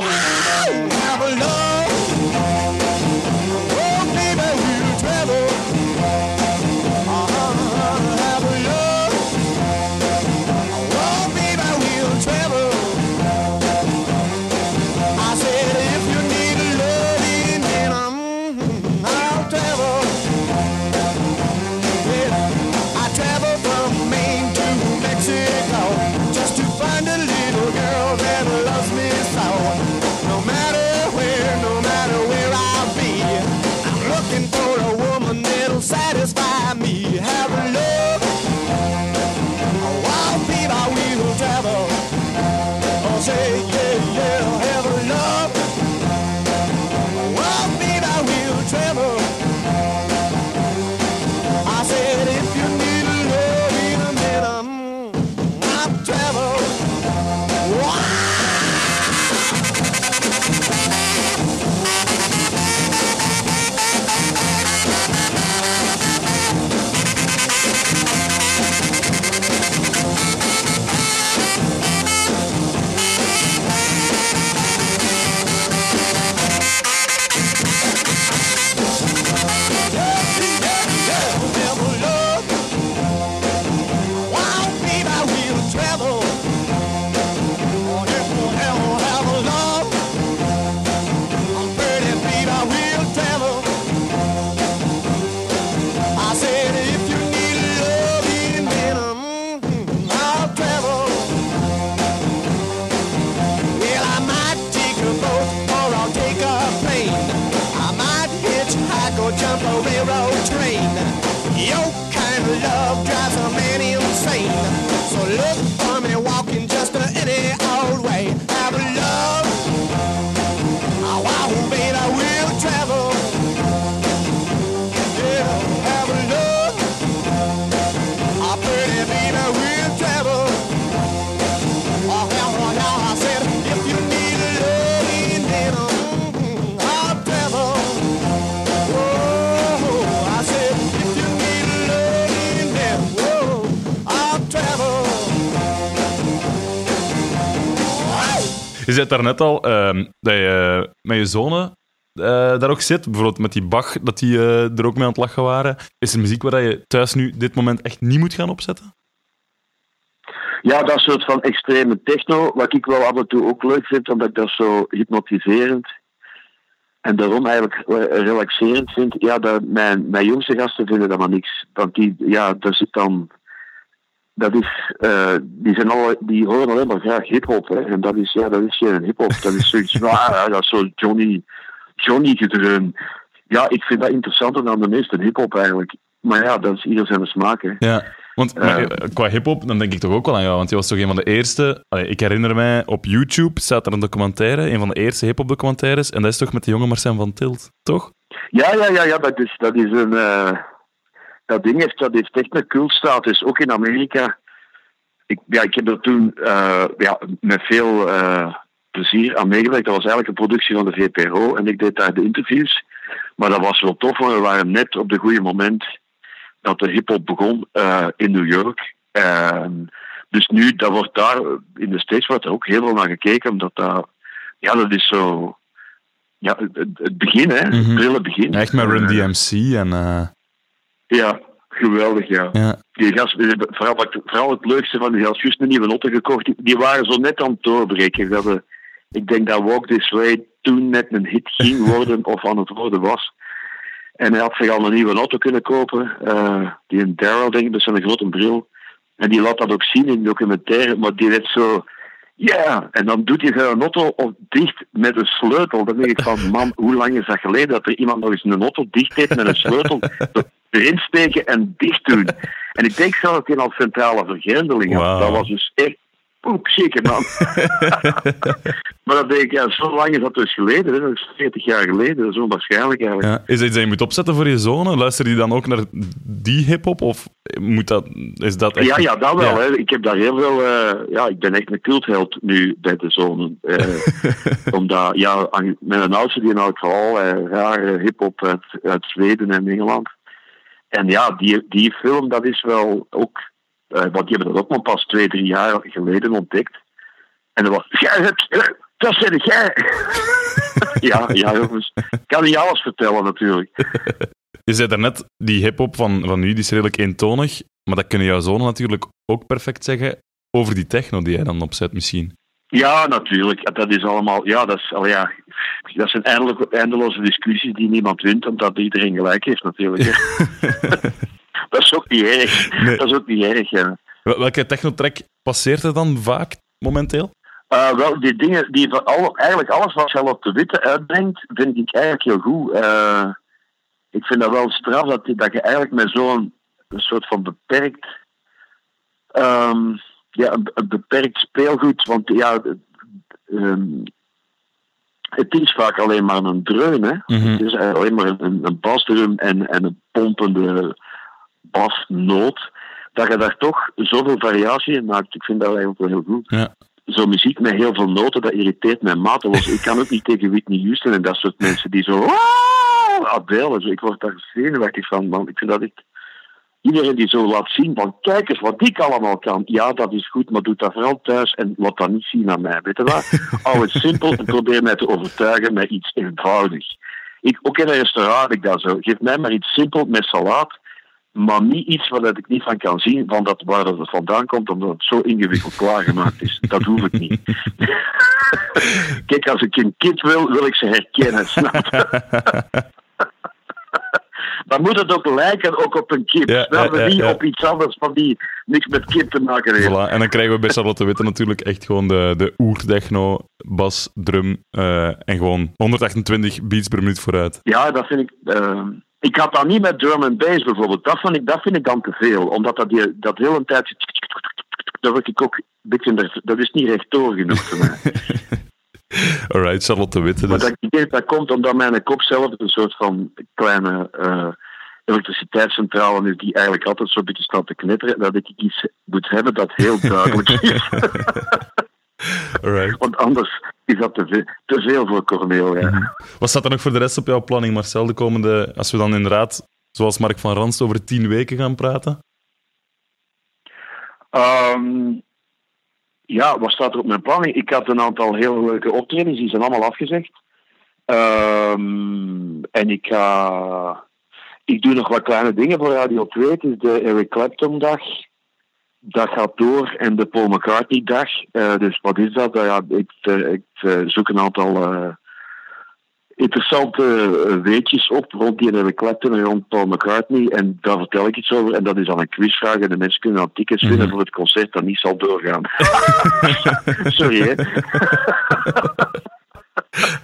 Je zei daarnet al ehm, dat je met je zonen eh, daar ook zit. Bijvoorbeeld met die Bach, dat die eh, er ook mee aan het lachen waren. Is er muziek waar je thuis nu dit moment echt niet moet gaan opzetten? Ja, dat soort van extreme techno, wat ik wel af en toe ook leuk vind, omdat ik dat zo hypnotiserend en daarom eigenlijk eh, relaxerend vind. Ja, dat, mijn, mijn jongste gasten vinden dat maar niks. Want die, ja, daar zit dan. Dat is, eh, die, zijn al, die horen alleen maar graag hip-hop. hè. En dat is, ja, dat is geen hip-hop. Dat is zoiets van, ah, ja, dat is zo Johnny, Johnny gedreun. Ja, ik vind dat interessanter dan de meeste hip-hop eigenlijk. Maar ja, dat is ieder zijn smaak. Hè. Ja. Want maar, eh, qua hip-hop, dan denk ik toch ook wel aan jou. Want je was toch een van de eerste. Allee, ik herinner mij op YouTube staat er een documentaire, een van de eerste hip-hop documentaires. En dat is toch met de jonge Marcel van Tilt, toch? Ja, ja, ja, ja dat, is, dat is een. eh, dat ding heeft, dat heeft echt een cultstatus, ook in Amerika. Ik, ja, ik heb er toen eh, ja, met veel eh, plezier aan meegewerkt. Dat was eigenlijk een productie van de VPRO en ik deed daar de interviews. Maar dat was wel tof, want we waren net op het goede moment dat de hip-hop begon eh, in New York. Dus nu, dat wordt daar in de States wordt er ook heel veel naar gekeken, omdat dat, ja, dat is zo. Ja, het, begin, hè? Het prille begin. Echt met Run DMC en... ja, geweldig, ja. ja. Die gast, vooral, vooral het leukste van die had juist een nieuwe noten gekocht. Die, waren zo net aan het doorbreken. Dat we, ik denk dat Walk This Way toen net een hit ging worden of aan het worden was. En hij had zich al een nieuwe auto kunnen kopen. eh, die een Darrell, denk ik, met zo'n grote bril. En die laat dat ook zien in de documentaire. Maar die werd zo... Ja, en dan doet hij zijn auto op dicht met een sleutel. Dan denk ik van, man, hoe lang is dat geleden dat er iemand nog eens een auto dicht deed met een sleutel? erin steken en dicht doen. En ik denk zelfs dat hij al centrale vergrendeling had. Dat was dus echt Oep, zeker man. maar dat denk ik, ja, zo lang is dat dus geleden. Hè? Dat is 40 jaar geleden, dat is onwaarschijnlijk eigenlijk. Ja. Is dat iets dat je moet opzetten voor je zonen? Luister die dan ook naar die hip-hop? Of moet dat, is dat echt... Ja, ja, dat wel. Hè. Ik heb daar heel veel. eh, ja, ik ben echt een cultheld nu bij de zonen. Eh, omdat, ja, aan- mijn oudste die had vooral eh, rare hip-hop uit, uit Zweden en Engeland. En ja, die, die film, dat is wel ook. eh, want die hebben dat ook maar pas twee, drie jaar geleden ontdekt. En dat was. Jij hebt. Dat zijn jij! ja, ja, jongens. Ik kan niet alles vertellen, natuurlijk. Je zei daarnet, die hip-hop van, van nu die is redelijk eentonig. Maar dat kunnen jouw zonen natuurlijk ook perfect zeggen over die techno die jij dan opzet, misschien. Ja, natuurlijk. Dat is allemaal. Ja, dat, is, al ja, dat zijn eindelijk, eindeloze discussies die niemand wint, omdat iedereen gelijk heeft, natuurlijk. dat is ook niet erg. Nee. Dat is ook niet erg. Ja. Welke technotrack passeert er dan vaak momenteel? Eh, wel, die dingen, die van al, eigenlijk alles wat Charlotte de Witte uitbrengt, vind ik eigenlijk heel goed. Eh, ik vind dat wel straf dat, dat je eigenlijk met zo'n soort van beperkt, ehm, ja, een, beperkt speelgoed, want ja, ehm, het is vaak alleen maar een dreun, hè. Mhm. Het is alleen maar een, een basdrum en, en een pompende basnoot. Dat je daar toch zoveel variatie in maakt. Ik vind dat eigenlijk wel heel goed. Ja. Zo'n muziek met heel veel noten, dat irriteert mij mateloos. Ik kan ook niet tegen Whitney Houston en dat soort mensen die zo... Adele, ik word daar zenuwachtig van, man. Ik vind dat echt... Iedereen die zo laat zien van, kijk eens wat ik allemaal kan. Ja, dat is goed, maar doe dat vooral thuis en laat dat niet zien aan mij. Weet je wat? Hou het simpel en probeer mij te overtuigen met iets eenvoudigs. Ik, ook in een restaurant ik dat zo. Geef mij maar iets simpel met salaat, maar niet iets waar ik niet van kan zien van dat, waar dat het vandaan komt, omdat het zo ingewikkeld klaargemaakt is. Dat hoef ik niet. Kijk, als ik een kind wil, wil ik ze herkennen, snap? Dan moet het ook lijken ook op een kip. Ja, ja, ja, niet op iets anders van die niks met kip te maken heeft. Voilà. En dan krijgen we bij Charlotte Witte natuurlijk echt gewoon de, de oertechno, bas, drum eh, en gewoon 128 beats per minuut vooruit. Ja, dat vind ik. eh, ik had dat niet met drum en bass bijvoorbeeld. Dat vind ik, dat vind ik dan te veel. Omdat dat, die, dat heel een tijdje. Dat word ik ook een beetje. Dat is niet rechtdoor genoeg voor mij. Alright, Charlotte Witte. Maar dat, ik denk dat komt omdat mijn kop zelf een soort van kleine eh, elektriciteitscentrale is die eigenlijk altijd zo'n beetje staat te knitteren. Dat ik iets moet hebben dat heel duidelijk is. Alright. Want anders is dat te veel, te veel voor Corneel. Ja. Wat staat er nog voor de rest op jouw planning, Marcel? De komende, als we dan inderdaad, zoals Mark van Ranst, over tien weken gaan praten? Ehm, ja, wat staat er op mijn planning? Ik had een aantal heel leuke optredens, die zijn allemaal afgezegd. Ehm, en ik ga... Ik doe nog wat kleine dingen voor Radio 2. Het is de Eric Clapton dag. Dat gaat door. En de Paul McCartney dag. Eh, dus wat is dat? Eh, ja, ik eh, ik eh, zoek een aantal interessante eh, weetjes op rond die Eric Clapton en rond Paul McCartney. En daar vertel ik iets over. En dat is dan een quizvraag. En de mensen kunnen dan tickets winnen Mhm. voor het concert dat niet zal doorgaan. Sorry, hè.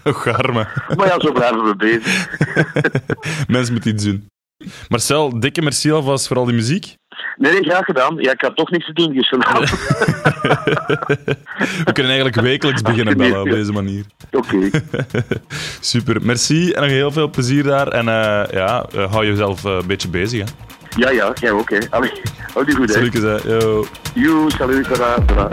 Och, arme. Maar ja, zo blijven we bezig. Mensen moeten iets doen. Marcel, dikke merci alvast voor al die muziek. Nee, nee, graag gedaan. Ja, ik had toch niks te doen dus vanavond. We kunnen eigenlijk wekelijks beginnen bellen op deze manier. Oké. Super, merci en nog heel veel plezier daar. En eh, ja, eh, hou jezelf eh, een beetje bezig. Hè. Ja, ja, jij ook, hè. Allee, hou die goed, hè. Salutjes, hè. Yo. Joe, salut, tada, tada.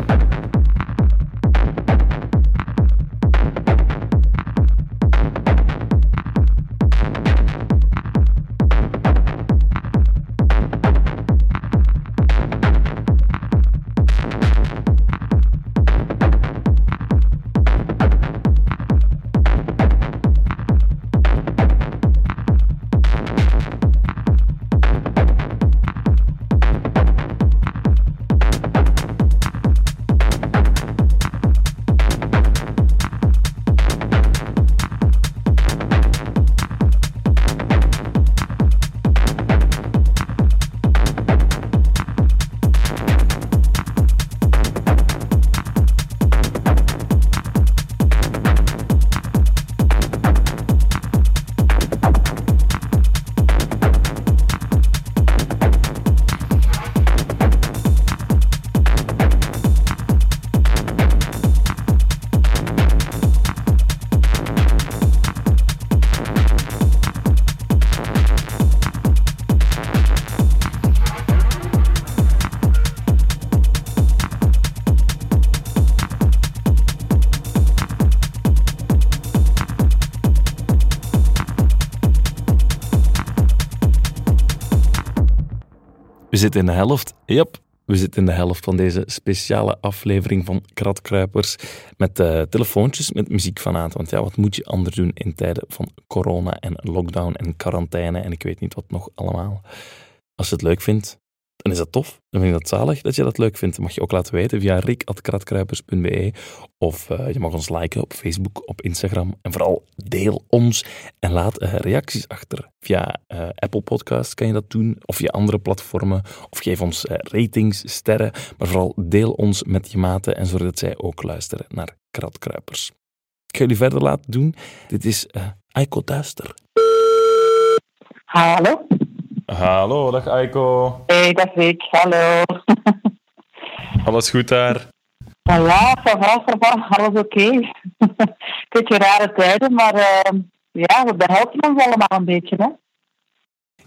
Zitten in de helft. Yep, we zitten in de helft van deze speciale aflevering van Kratkruipers. Met eh, telefoontjes, met muziek vanuit. Want ja, wat moet je anders doen in tijden van corona en lockdown en quarantaine en ik weet niet wat nog allemaal. Als je het leuk vindt, dan is dat tof. Dan vind ik dat zalig dat je dat leuk vindt. Mag je ook laten weten via rick.kratkruipers.be of eh, je mag ons liken op Facebook, op Instagram. En vooral deel ons en laat eh, reacties achter. Via eh, Apple Podcasts kan je dat doen, of via andere platformen. Of geef ons ratings, sterren. Maar vooral deel ons met je maten en zorg dat zij ook luisteren naar Kratkruipers. Ik ga jullie verder laten doen. Dit is Aiko Duister. Hallo? Hallo, dag Aiko. Hey, dag Rick. Hallo. Alles goed daar? Nou ja, ça va. Alles oké. Beetje rare tijden, maar uh, ja, we behelpen ons allemaal een beetje, hè.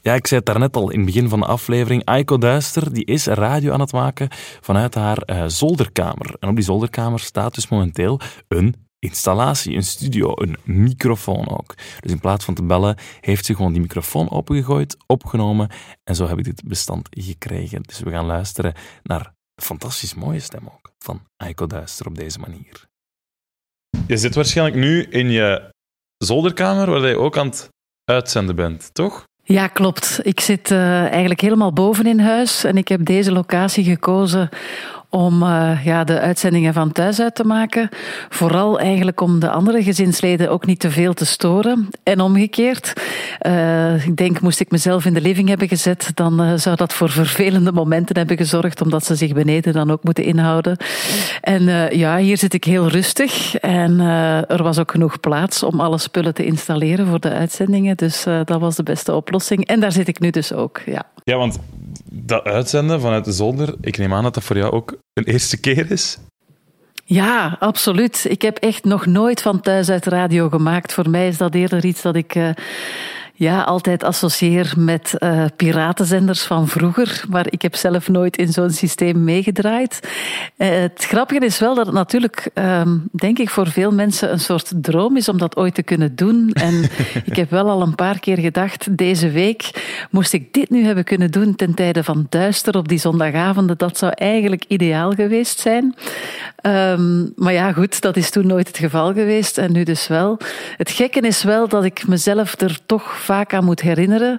Ja, ik zei het daarnet al in het begin van de aflevering. Aiko Duister die is radio aan het maken vanuit haar uh, zolderkamer. En op die zolderkamer staat dus momenteel een installatie, een studio, een microfoon ook. Dus in plaats van te bellen, heeft ze gewoon die microfoon opengegooid, opgenomen en zo heb ik dit bestand gekregen. Dus we gaan luisteren naar een fantastisch mooie stem ook van Aiko Duister op deze manier. Je zit waarschijnlijk nu in je zolderkamer, waar je ook aan het uitzenden bent, toch? Ja, klopt. Ik zit uh, eigenlijk helemaal boven in huis en ik heb deze locatie gekozen om uh, ja, de uitzendingen van thuis uit te maken. Vooral eigenlijk om de andere gezinsleden ook niet te veel te storen. En omgekeerd. Uh, ik denk, moest ik mezelf in de living hebben gezet, dan uh, zou dat voor vervelende momenten hebben gezorgd, omdat ze zich beneden dan ook moeten inhouden. En ja, hier zit ik heel rustig. En er was ook genoeg plaats om alle spullen te installeren voor de uitzendingen. Dus dat was de beste oplossing. En daar zit ik nu dus ook. Ja, ja want dat uitzenden vanuit de zolder, ik neem aan dat dat voor jou ook een eerste keer is? Ja, absoluut. Ik heb echt nog nooit van thuis uit radio gemaakt. Voor mij is dat eerder iets dat ik. Uh, ja, altijd associeer met uh, piratenzenders van vroeger. Maar ik heb zelf nooit in zo'n systeem meegedraaid. Uh, het grappige is wel dat het natuurlijk, um, denk ik, voor veel mensen een soort droom is om dat ooit te kunnen doen. En ik heb wel al een paar keer gedacht, deze week moest ik dit nu hebben kunnen doen ten tijde van duister op die zondagavonden. Dat zou eigenlijk ideaal geweest zijn. Um, maar ja, goed, dat is toen nooit het geval geweest en nu dus wel. Het gekke is wel dat ik mezelf er toch vaak aan moet herinneren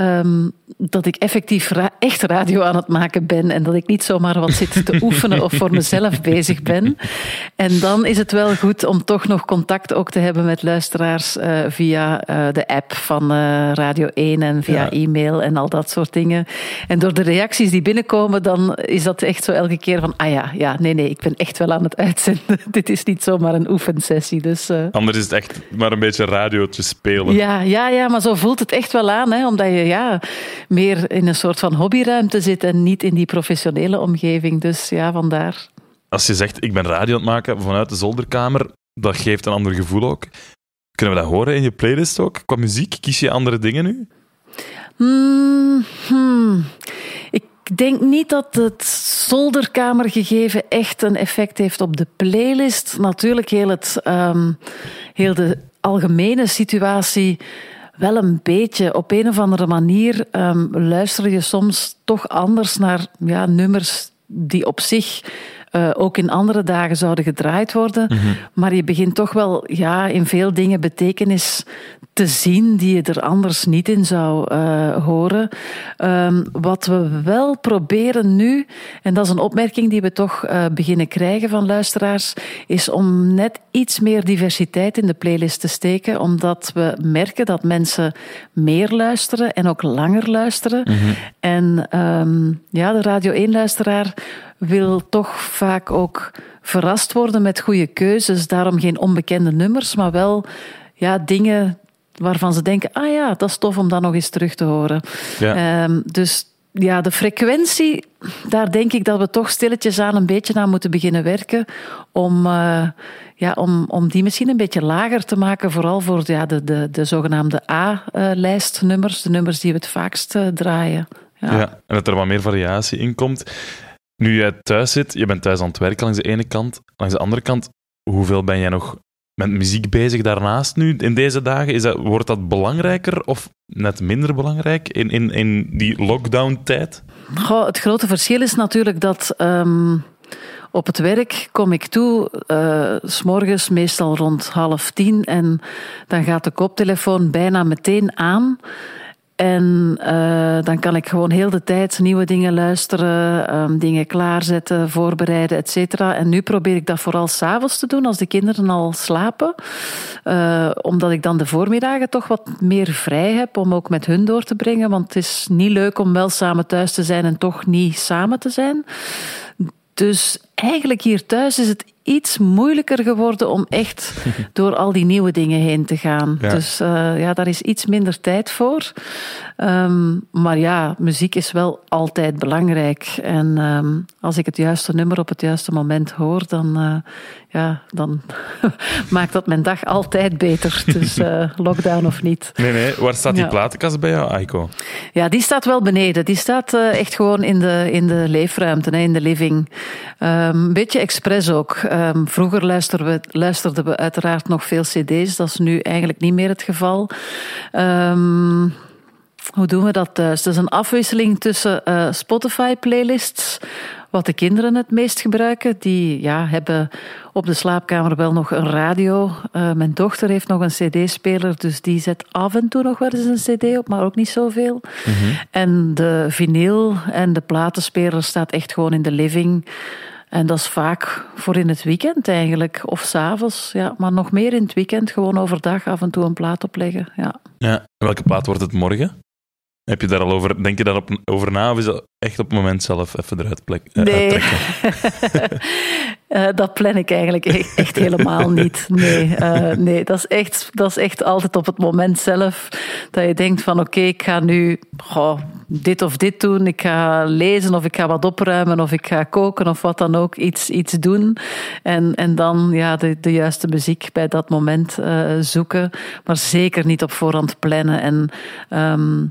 um, dat ik effectief ra echt radio aan het maken ben en dat ik niet zomaar wat zit te oefenen of voor mezelf bezig ben. En dan is het wel goed om toch nog contact ook te hebben met luisteraars uh, via uh, de app van uh, Radio 1 en via ja. e-mail en al dat soort dingen. En door de reacties die binnenkomen, dan is dat echt zo elke keer van, ah ja, ja, nee, nee, ik ben echt wel aan het uitzenden. Dit is niet zomaar een oefensessie. Dus, Anders is het echt maar een beetje radio te spelen. Ja, ja, ja, maar zo voelt het echt wel aan, hè, omdat je ja, meer in een soort van hobbyruimte zit en niet in die professionele omgeving. Dus ja, vandaar. Als je zegt, ik ben radio aan het maken vanuit de zolderkamer, dat geeft een ander gevoel ook. Kunnen we dat horen in je playlist ook? Qua muziek, kies je andere dingen nu? Hmm, hmm. Ik denk niet dat het zolderkamergegeven echt een effect heeft op de playlist. Natuurlijk heel, het, um, heel de algemene situatie wel een beetje. Op een of andere manier um, luister je soms toch anders naar ja, nummers die op zich uh, ook in andere dagen zouden gedraaid worden. Mm -hmm. Maar je begint toch wel ja, in veel dingen betekenis te zien die je er anders niet in zou uh, horen. Um, wat we wel proberen nu, en dat is een opmerking die we toch uh, beginnen krijgen van luisteraars, is om net iets meer diversiteit in de playlist te steken, omdat we merken dat mensen meer luisteren en ook langer luisteren. Mm -hmm. En um, ja, de Radio 1-luisteraar wil toch vaak ook verrast worden met goede keuzes. Daarom geen onbekende nummers, maar wel ja, dingen waarvan ze denken: ah ja, dat is tof om dat nog eens terug te horen. Ja. Um, dus ja, de frequentie, daar denk ik dat we toch stilletjes aan een beetje aan moeten beginnen werken. Om, uh, ja, om, om die misschien een beetje lager te maken. Vooral voor ja, de, de, de zogenaamde A-lijstnummers, de nummers die we het vaakst uh, draaien. Ja. ja, en dat er wat meer variatie in komt. Nu jij thuis zit, je bent thuis aan het werken langs de ene kant. Langs de andere kant, hoeveel ben jij nog met muziek bezig daarnaast nu in deze dagen. Is dat, wordt dat belangrijker of net minder belangrijk in, in, in die lockdown-tijd? Goh, het grote verschil is natuurlijk dat ehm, op het werk kom ik toe, eh, s s'morgens meestal rond half tien, en dan gaat de koptelefoon bijna meteen aan. En eh, dan kan ik gewoon heel de tijd nieuwe dingen luisteren, ehm, dingen klaarzetten, voorbereiden, et cetera. En nu probeer ik dat vooral s'avonds te doen, als de kinderen al slapen. Eh, omdat ik dan de voormiddagen toch wat meer vrij heb om ook met hun door te brengen. Want het is niet leuk om wel samen thuis te zijn en toch niet samen te zijn. Dus eigenlijk hier thuis is het iets moeilijker geworden om echt door al die nieuwe dingen heen te gaan. Ja. Dus eh, ja, daar is iets minder tijd voor. Ehm, maar ja, muziek is wel altijd belangrijk. En ehm, als ik het juiste nummer op het juiste moment hoor, dan, eh, ja, dan maakt dat mijn dag altijd beter. Dus eh, lockdown of niet. Nee, nee. Waar staat die Ja. platenkast bij jou, Aiko? Ja, die staat wel beneden. Die staat echt gewoon in de, in de leefruimte, hè, in de living. Ehm, Een beetje expres ook. Ehm, vroeger luisterden we, luisterden we uiteraard nog veel cd's. Dat is nu eigenlijk niet meer het geval. Ehm, hoe doen we dat thuis? Het is een afwisseling tussen eh, Spotify-playlists, wat de kinderen het meest gebruiken. Die ja, hebben op de slaapkamer wel nog een radio. Eh, mijn dochter heeft nog een cd-speler, dus die zet af en toe nog wel eens een cd op, maar ook niet zoveel. En de vinyl en de platenspeler staat echt gewoon in de living. En dat is vaak voor in het weekend eigenlijk, of s'avonds. Ja, maar nog meer in het weekend, gewoon overdag af en toe een plaat opleggen. Ja. Ja. En welke plaat wordt het morgen? Heb je daar al over, denk je daarop over na of is dat echt op het moment zelf even eruit plek, eh, Nee? Eh, dat plan ik eigenlijk e- echt helemaal niet. Nee, eh, nee dat, is echt, dat is echt altijd op het moment zelf dat je denkt van oké, ik ga nu goh, dit of dit doen. Ik ga lezen of ik ga wat opruimen of ik ga koken of wat dan ook. Iets, iets doen. En, en dan ja, de, de juiste muziek bij dat moment eh, zoeken. Maar zeker niet op voorhand plannen. En... ehm,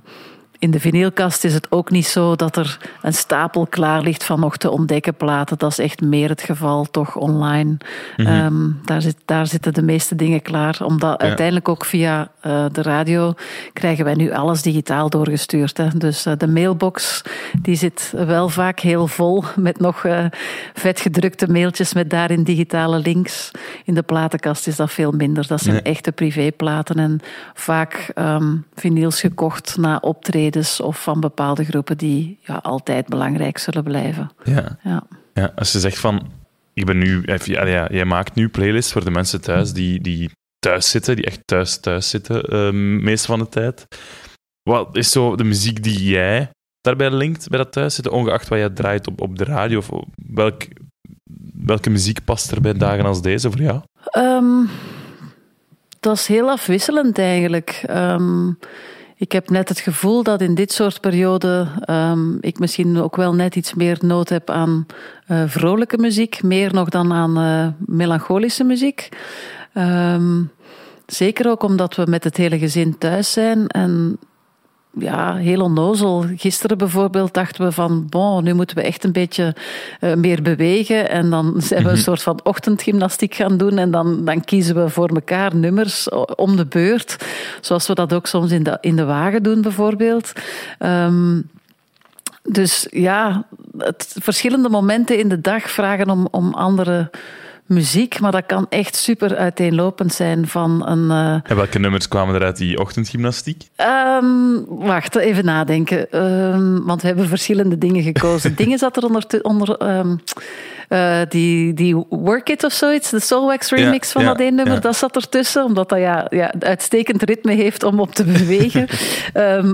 in de vinylkast is het ook niet zo dat er een stapel klaar ligt van nog te ontdekken platen. Dat is echt meer het geval, toch online. Ehm, daar, zit, daar zitten de meeste dingen klaar. Omdat uiteindelijk ook via eh, de radio krijgen wij nu alles digitaal doorgestuurd. Hè. Dus eh, de mailbox die zit wel vaak heel vol met nog eh vetgedrukte mailtjes met daarin digitale links. In de platenkast is dat veel minder. Dat zijn echte privéplaten en vaak ehm vinyls gekocht na of van bepaalde groepen die ja, altijd belangrijk zullen blijven. Ja. Ja. ja. Als je zegt van, ik ben nu, ja, ja, jij maakt nu playlists voor de mensen thuis die, die thuis zitten, die echt thuis thuis zitten, eh, meeste van de tijd. Wat is zo de muziek die jij daarbij linkt bij dat thuiszitten, ongeacht wat jij draait op, op de radio? Of welk, welke muziek past er bij dagen als deze voor jou? Ehm, dat is heel afwisselend eigenlijk. Ehm, ik heb net het gevoel dat in dit soort perioden ehm, ik misschien ook wel net iets meer nood heb aan eh, vrolijke muziek, meer nog dan aan eh, melancholische muziek. Ehm, zeker ook omdat we met het hele gezin thuis zijn en ja, heel onnozel. Gisteren bijvoorbeeld dachten we van, bon, nu moeten we echt een beetje eh, meer bewegen. En dan zijn we een soort van ochtendgymnastiek gaan doen. En dan, dan kiezen we voor elkaar nummers om de beurt. Zoals we dat ook soms in de, in de wagen doen bijvoorbeeld. Ehm, dus ja, het, verschillende momenten in de dag vragen om, om andere muziek. Maar dat kan echt super uiteenlopend zijn van een... eh, En welke nummers kwamen er uit die ochtendgymnastiek? Ehm, wacht, even nadenken. Ehm, want we hebben verschillende dingen gekozen. dingen zat er onder... onder ehm, eh, die, die Work It of zoiets, de Soulwax remix van ja, dat één nummer, ja. dat zat ertussen. Omdat dat ja, ja, uitstekend ritme heeft om op te bewegen.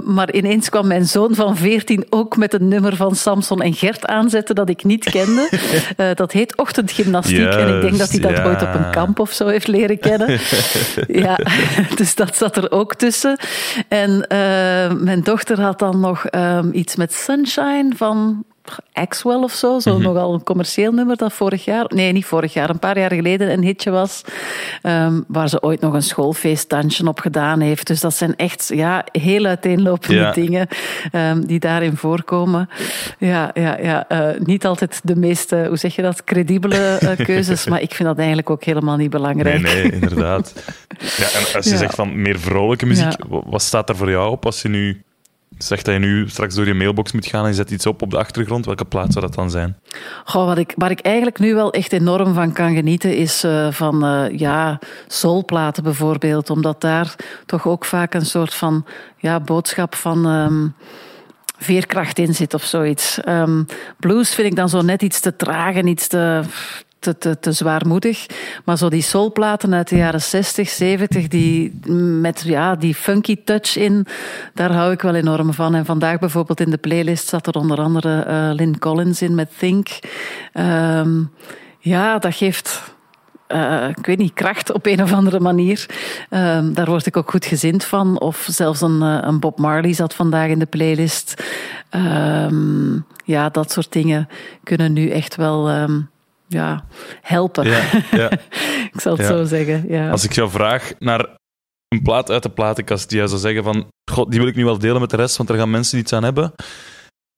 Maar ineens kwam mijn zoon van 14 ook met een nummer van Samson en Gert aanzetten dat ik niet kende. Eh, dat heet Ochtendgymnastiek. en ik denk dat hij dat ooit op een kamp of zo heeft leren kennen. ja, dus dat zat er ook tussen. En eh, mijn dochter had dan nog ehm, iets met Sunshine van Axwell of zo. Zo nogal een commercieel nummer dat vorig jaar, nee niet vorig jaar, een paar jaar geleden een hitje was. ehm, waar ze ooit nog een schoolfeestdansje op gedaan heeft. Dus dat zijn echt ja, heel uiteenlopende Ja. dingen ehm, die daarin voorkomen. Ja, ja, ja eh, niet altijd de meest, eh, hoe zeg je dat, credibele eh, keuzes. maar ik vind dat eigenlijk ook helemaal niet belangrijk. Nee, nee, inderdaad. Ja, en als je Ja. zegt van meer vrolijke muziek, wat staat er voor jou op als je nu zegt dat je nu straks door je mailbox moet gaan en je zet iets op op de achtergrond? Welke plaats zou dat dan zijn? Goh, wat ik, waar ik eigenlijk nu wel echt enorm van kan genieten, is eh, van eh, ja, soulplaten bijvoorbeeld. Omdat daar toch ook vaak een soort van ja, boodschap van ehm, veerkracht in zit of zoiets. Ehm, blues vind ik dan zo net iets te traag en iets te, te, te, zwaarmoedig. Maar zo die soulplaten uit de jaren 60, 70, die met ja, die funky touch in, daar hou ik wel enorm van. En vandaag bijvoorbeeld in de playlist zat er onder andere eh, Lynn Collins in met Think. Ehm, ja, dat geeft eh, ik weet niet, kracht op een of andere manier. Ehm, daar word ik ook goed gezind van. Of zelfs een, eh, een Bob Marley zat vandaag in de playlist. Ehm, ja, dat soort dingen kunnen nu echt wel ja, helpen. Ja, ja. ik zal het zo zeggen. Ja. Als ik jou vraag naar een plaat uit de platenkast die jij zou zeggen van, god, die wil ik nu wel delen met de rest, want er gaan mensen iets aan hebben.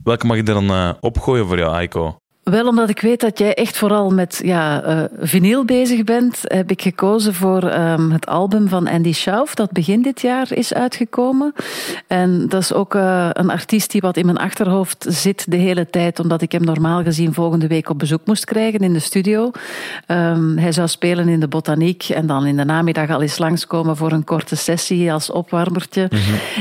Welke mag je er dan eh, opgooien voor jou, Aiko? Wel, omdat ik weet dat jij echt vooral met ja, eh, vinyl bezig bent, heb ik gekozen voor ehm, het album van Andy Schauf, dat begin dit jaar is uitgekomen. En dat is ook eh, een artiest die wat in mijn achterhoofd zit de hele tijd, omdat ik hem normaal gezien volgende week op bezoek moest krijgen in de studio. Ehm, hij zou spelen in de botaniek en dan in de namiddag al eens langskomen voor een korte sessie als opwarmertje.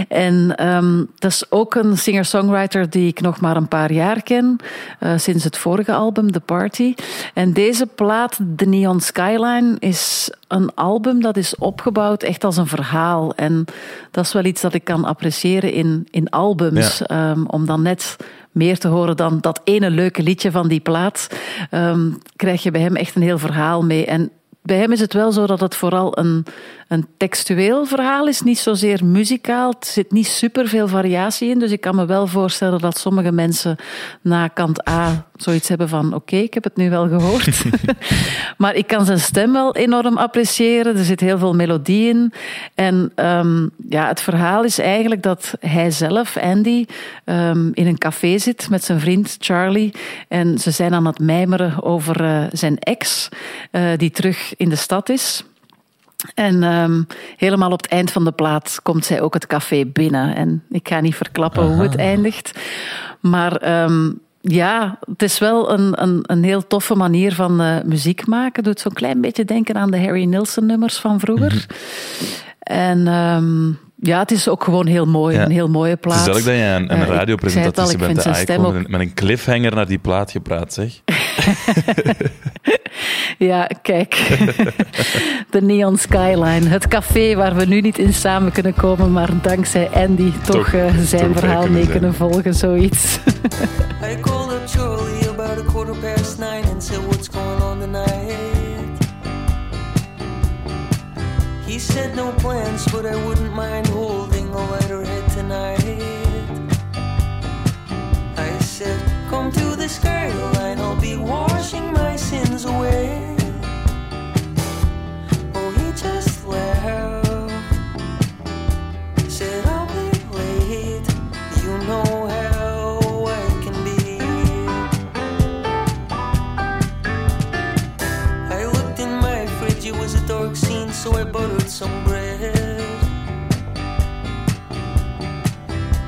En ehm, dat is ook een singer-songwriter die ik nog maar een paar jaar ken, eh, sinds het vorige album, The Party. En deze plaat, The Neon Skyline, is een album dat is opgebouwd echt als een verhaal. En dat is wel iets dat ik kan appreciëren in, in albums, ehm, om dan net meer te horen dan dat ene leuke liedje van die plaat, ehm, krijg je bij hem echt een heel verhaal mee. En bij hem is het wel zo dat het vooral een, een textueel verhaal is, niet zozeer muzikaal. Er zit niet superveel variatie in, dus ik kan me wel voorstellen dat sommige mensen na kant A zoiets hebben van oké, ik heb het nu wel gehoord. maar ik kan zijn stem wel enorm appreciëren. Er zit heel veel melodie in. En ehm, ja, het verhaal is eigenlijk dat hij zelf, Andy, ehm, in een café zit met zijn vriend Charlie. En ze zijn aan het mijmeren over eh, zijn ex, eh, die terug in de stad is. En ehm, helemaal op het eind van de plaat komt zij ook het café binnen. En ik ga niet verklappen hoe het eindigt. Maar ehm, ja, het is wel een, een, een heel toffe manier van eh, muziek maken. Doet zo'n klein beetje denken aan de Harry Nilsson nummers van vroeger. En ehm, ja, het is ook gewoon heel mooi. Ja. Een heel mooie Het plaat. is duidelijk dat je een, Eh, een het radiopresentatrice ik bent, de stem met, ook een, met een cliffhanger naar die plaat gepraat, zeg. Ja, kijk. De Neon Skyline. Het café waar we nu niet in samen kunnen komen, maar dankzij Andy toch, Toch- eh, zijn ver verhaal kunnen mee zijn. kunnen volgen, zoiets. He said, No plans, but I wouldn't mind holding a lighter head tonight. I said, Come to the skyline, I'll be washing my sins away. Buttered some bread.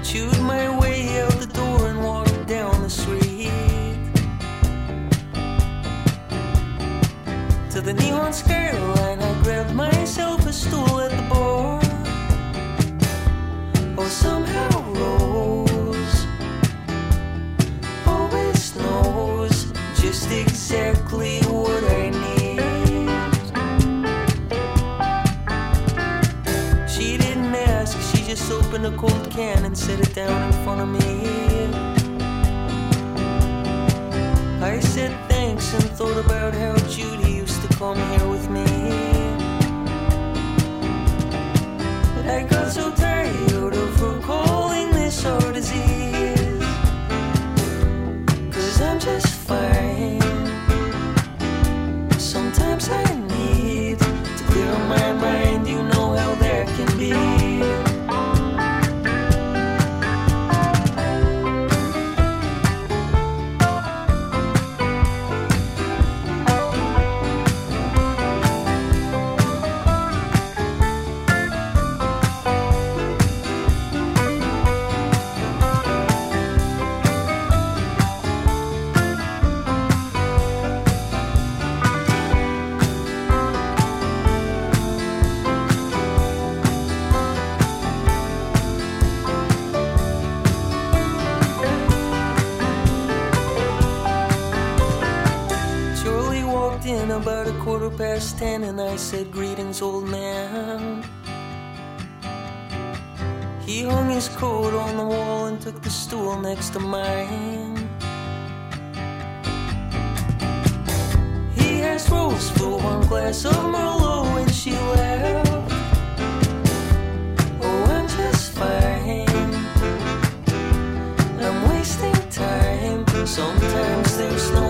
Chewed my way out the door and walked down the street. To the neon skyline, I grabbed myself a stool at the bar. Oh, somehow Rose always knows just exactly what I need. Just opened a cold can and set it down in front of me. I said thanks and thought about how Judy used to come here with me. But I got so tired of ten, and I said, Greetings, old man. He hung his coat on the wall and took the stool next to mine. He asked Rose for one glass of Merlot when she left. Oh, I'm just. I'm wasting time. Sometimes there's no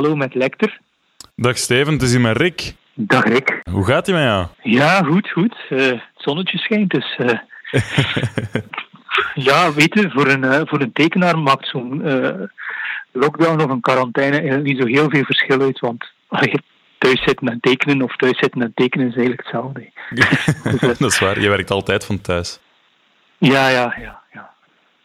Hallo met Lecter. Dag Steven, het is hier met Rick. Dag Rick. Hoe gaat het met jou? Ja, goed, goed. Eh, het zonnetje schijnt, dus... eh, ja, weet je, voor een, eh, voor een tekenaar maakt zo'n lockdown of een quarantaine niet zo heel veel verschil uit, want thuis zitten en tekenen of thuis zitten en tekenen is eigenlijk hetzelfde. dat is waar, je werkt altijd van thuis. Ja, ja, ja, ja.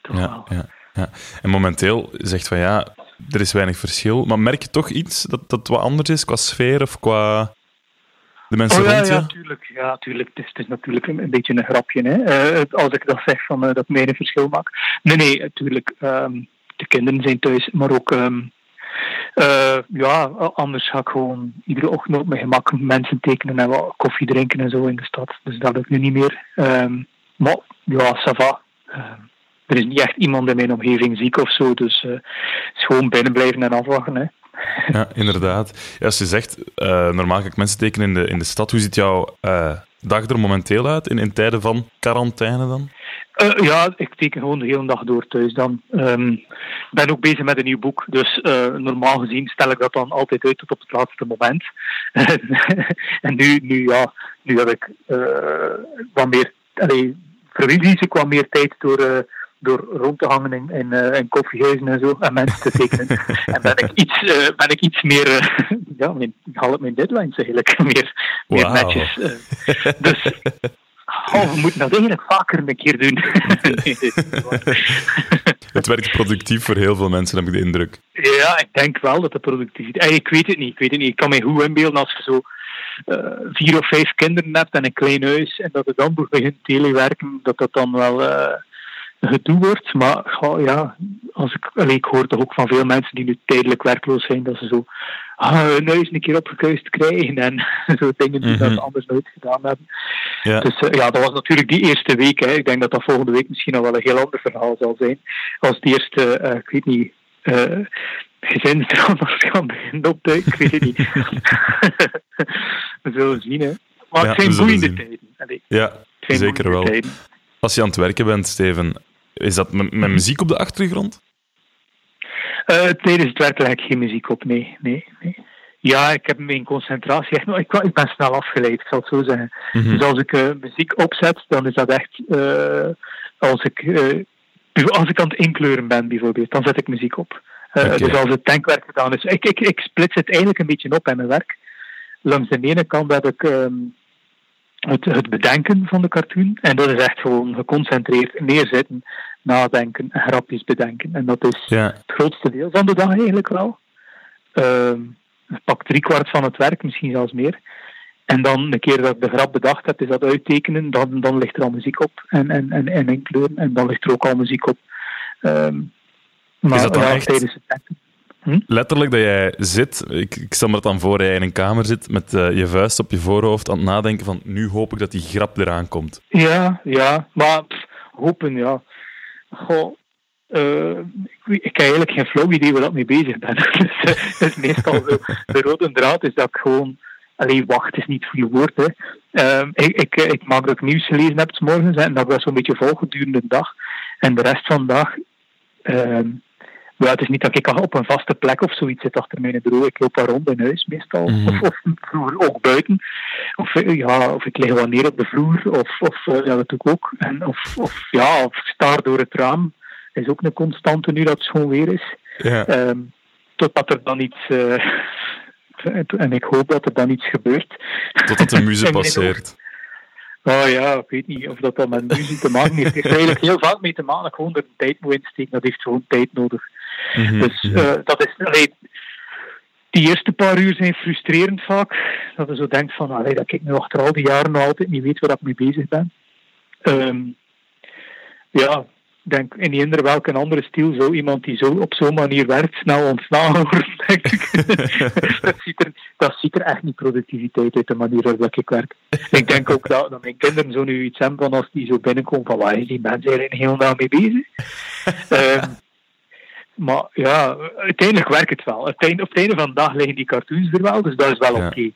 Toch Ja, wel. ja, ja. En momenteel zegt van ja, er is weinig verschil. Maar merk je toch iets dat, dat wat anders is qua sfeer of qua de mensen Oh ja, rond je? ja, tuurlijk. Ja, tuurlijk. Het is, het is natuurlijk een, een beetje een grapje, hè. Eh, als ik dat zeg, van, eh, dat mij een verschil maakt. Nee, nee, natuurlijk. ehm, de kinderen zijn thuis, maar ook... ehm, eh, ja, anders ga ik gewoon iedere ochtend op mijn gemak mensen tekenen en wat koffie drinken en zo in de stad. Dus dat lukt nu niet meer. Ehm, maar ja, ça va. Er is niet echt iemand in mijn omgeving ziek of zo, dus is gewoon binnen blijven en afwachten. Hè. Ja, inderdaad. Ja, als je zegt, eh, normaal ga ik mensen tekenen in de, in de stad. Hoe ziet jouw eh, dag er momenteel uit in, in tijden van quarantaine dan? Ja, ik teken gewoon de hele dag door thuis dan. Ehm, Ik ben ook bezig met een nieuw boek, dus normaal gezien stel ik dat dan altijd uit tot op het laatste moment. en nu, nu, ja, nu heb ik wat meer, allee, verlies ik wat meer tijd door, door rond te hangen in, in, eh, in koffiehuizen en zo en mensen te tekenen. en ben ik iets, eh, ben ik iets meer, eh, ja, mijn, ik haal het mijn deadlines eigenlijk, meer, meer netjes. eh. dus Oh, we moeten dat eigenlijk vaker een keer doen. Nee, is. Het werkt productief voor heel veel mensen, heb ik de indruk. ja, ik denk wel dat de productiviteit... Eh, Ik weet het niet, ik weet het niet. Ik kan me goed inbeelden als je zo eh, vier of vijf kinderen hebt en een klein huis en dat je dan begint telewerken, dat dat dan wel eh, gedoe wordt. Maar ja, als ik, allee, ik hoor toch ook van veel mensen die nu tijdelijk werkloos zijn, dat ze zo ah, hun huis een keer opgekuist krijgen en zo dingen die dat Mhm. ze anders nooit gedaan hebben. Ja. Dus eh, ja, dat was natuurlijk die eerste week. Hè. Ik denk dat dat volgende week misschien nog wel een heel ander verhaal zal zijn. Als die eerste, eh, ik weet niet, eh gezinsdrama's gaan beginnen opduiken. Ik weet het niet. We zullen zien, hè. Maar Ja, het zijn boeiende zien. tijden. Allee, Ja, zeker wel. tijden. Als je aan het werken bent, Steven, is dat met, met muziek op de achtergrond? Tijdens het werk leg ik geen muziek op, nee. nee, nee. Ja, ik heb mijn concentratie echt... Ik, ik ben snel afgeleid, ik zal het zo zeggen. Mhm. Dus als ik eh, muziek opzet, dan is dat echt... eh, als, ik, als ik aan het inkleuren ben, bijvoorbeeld, dan zet ik muziek op. Dus als het tankwerk gedaan is... Ik, ik, ik splits het eigenlijk een beetje op in mijn werk. Langs de ene kant heb ik... ehm, het, het bedenken van de cartoon. En dat is echt gewoon geconcentreerd neerzitten, nadenken en grapjes bedenken. En dat is Ja, het grootste deel van de dag eigenlijk wel. Ehm pak driekwart van het werk, misschien zelfs meer. En dan, een keer dat ik de grap bedacht heb, is dat uittekenen, dan, dan ligt er al muziek op en, en, en, en inkleuren. En dan ligt er ook al muziek op. Ehm, maar Is dat dan ja, echt- tijdens het tekenen. letterlijk dat jij zit, ik, ik stel me dat dan voor, jij in een kamer zit met eh, je vuist op je voorhoofd aan het nadenken van nu hoop ik dat die grap eraan komt. Ja, ja, maar pff, hopen, ja. Goh, eh, ik, ik heb eigenlijk geen flauw idee waar ik mee bezig ben. dus, dus meestal zo, de rode draad is dat ik gewoon... Allee, wacht is niet goede woord, hè. Ehm, ik, ik, ik maak dat ik nieuws gelezen heb 's morgens hè, en dat dat zo'n beetje volg gedurende de dag. En de rest van de dag... ja, het is niet dat ik op een vaste plek of zoiets zit achter mijn bureau. Ik loop daar rond in huis meestal. Mhm. Of, of vroeger ook buiten. Of, eh, ja, of ik lig wel neer op de vloer. Of, of eh, ja, dat doe ik ook. En, of, of, ja, of ik staar door het raam. is ook een constante nu dat het schoon weer is. Ja. Ehm, totdat er dan iets... eh, en ik hoop dat er dan iets gebeurt. Totdat de muze passeert. Oh ja, ik weet niet of dat dan met muziek te maken heeft. Het heeft eigenlijk heel vaak mee te maken. Gewoon er tijd moet insteken. Dat heeft gewoon tijd nodig. Mhm, Dus eh, dat is, allee, die eerste paar uur zijn frustrerend vaak. Dat je zo denkt van, allee, dat ik nu achter al die jaren nog altijd niet weet waar ik mee bezig ben. Ehm, ja, ik denk in eender welke andere stijl zou iemand die zo op zo'n manier werkt snel ontslaan worden, denk ik. dat, ziet er, dat ziet er echt niet productiviteit uit de manier waarop ik werk. Ik denk ook dat, dat mijn kinderen zo nu iets hebben van als die zo binnenkomen van waar is die mensen eigenlijk een hele dag mee bezig? Ehm, maar ja, uiteindelijk werkt het wel. Uiteindelijk, op het einde van de dag liggen die cartoons er wel, dus dat is wel Ja. oké.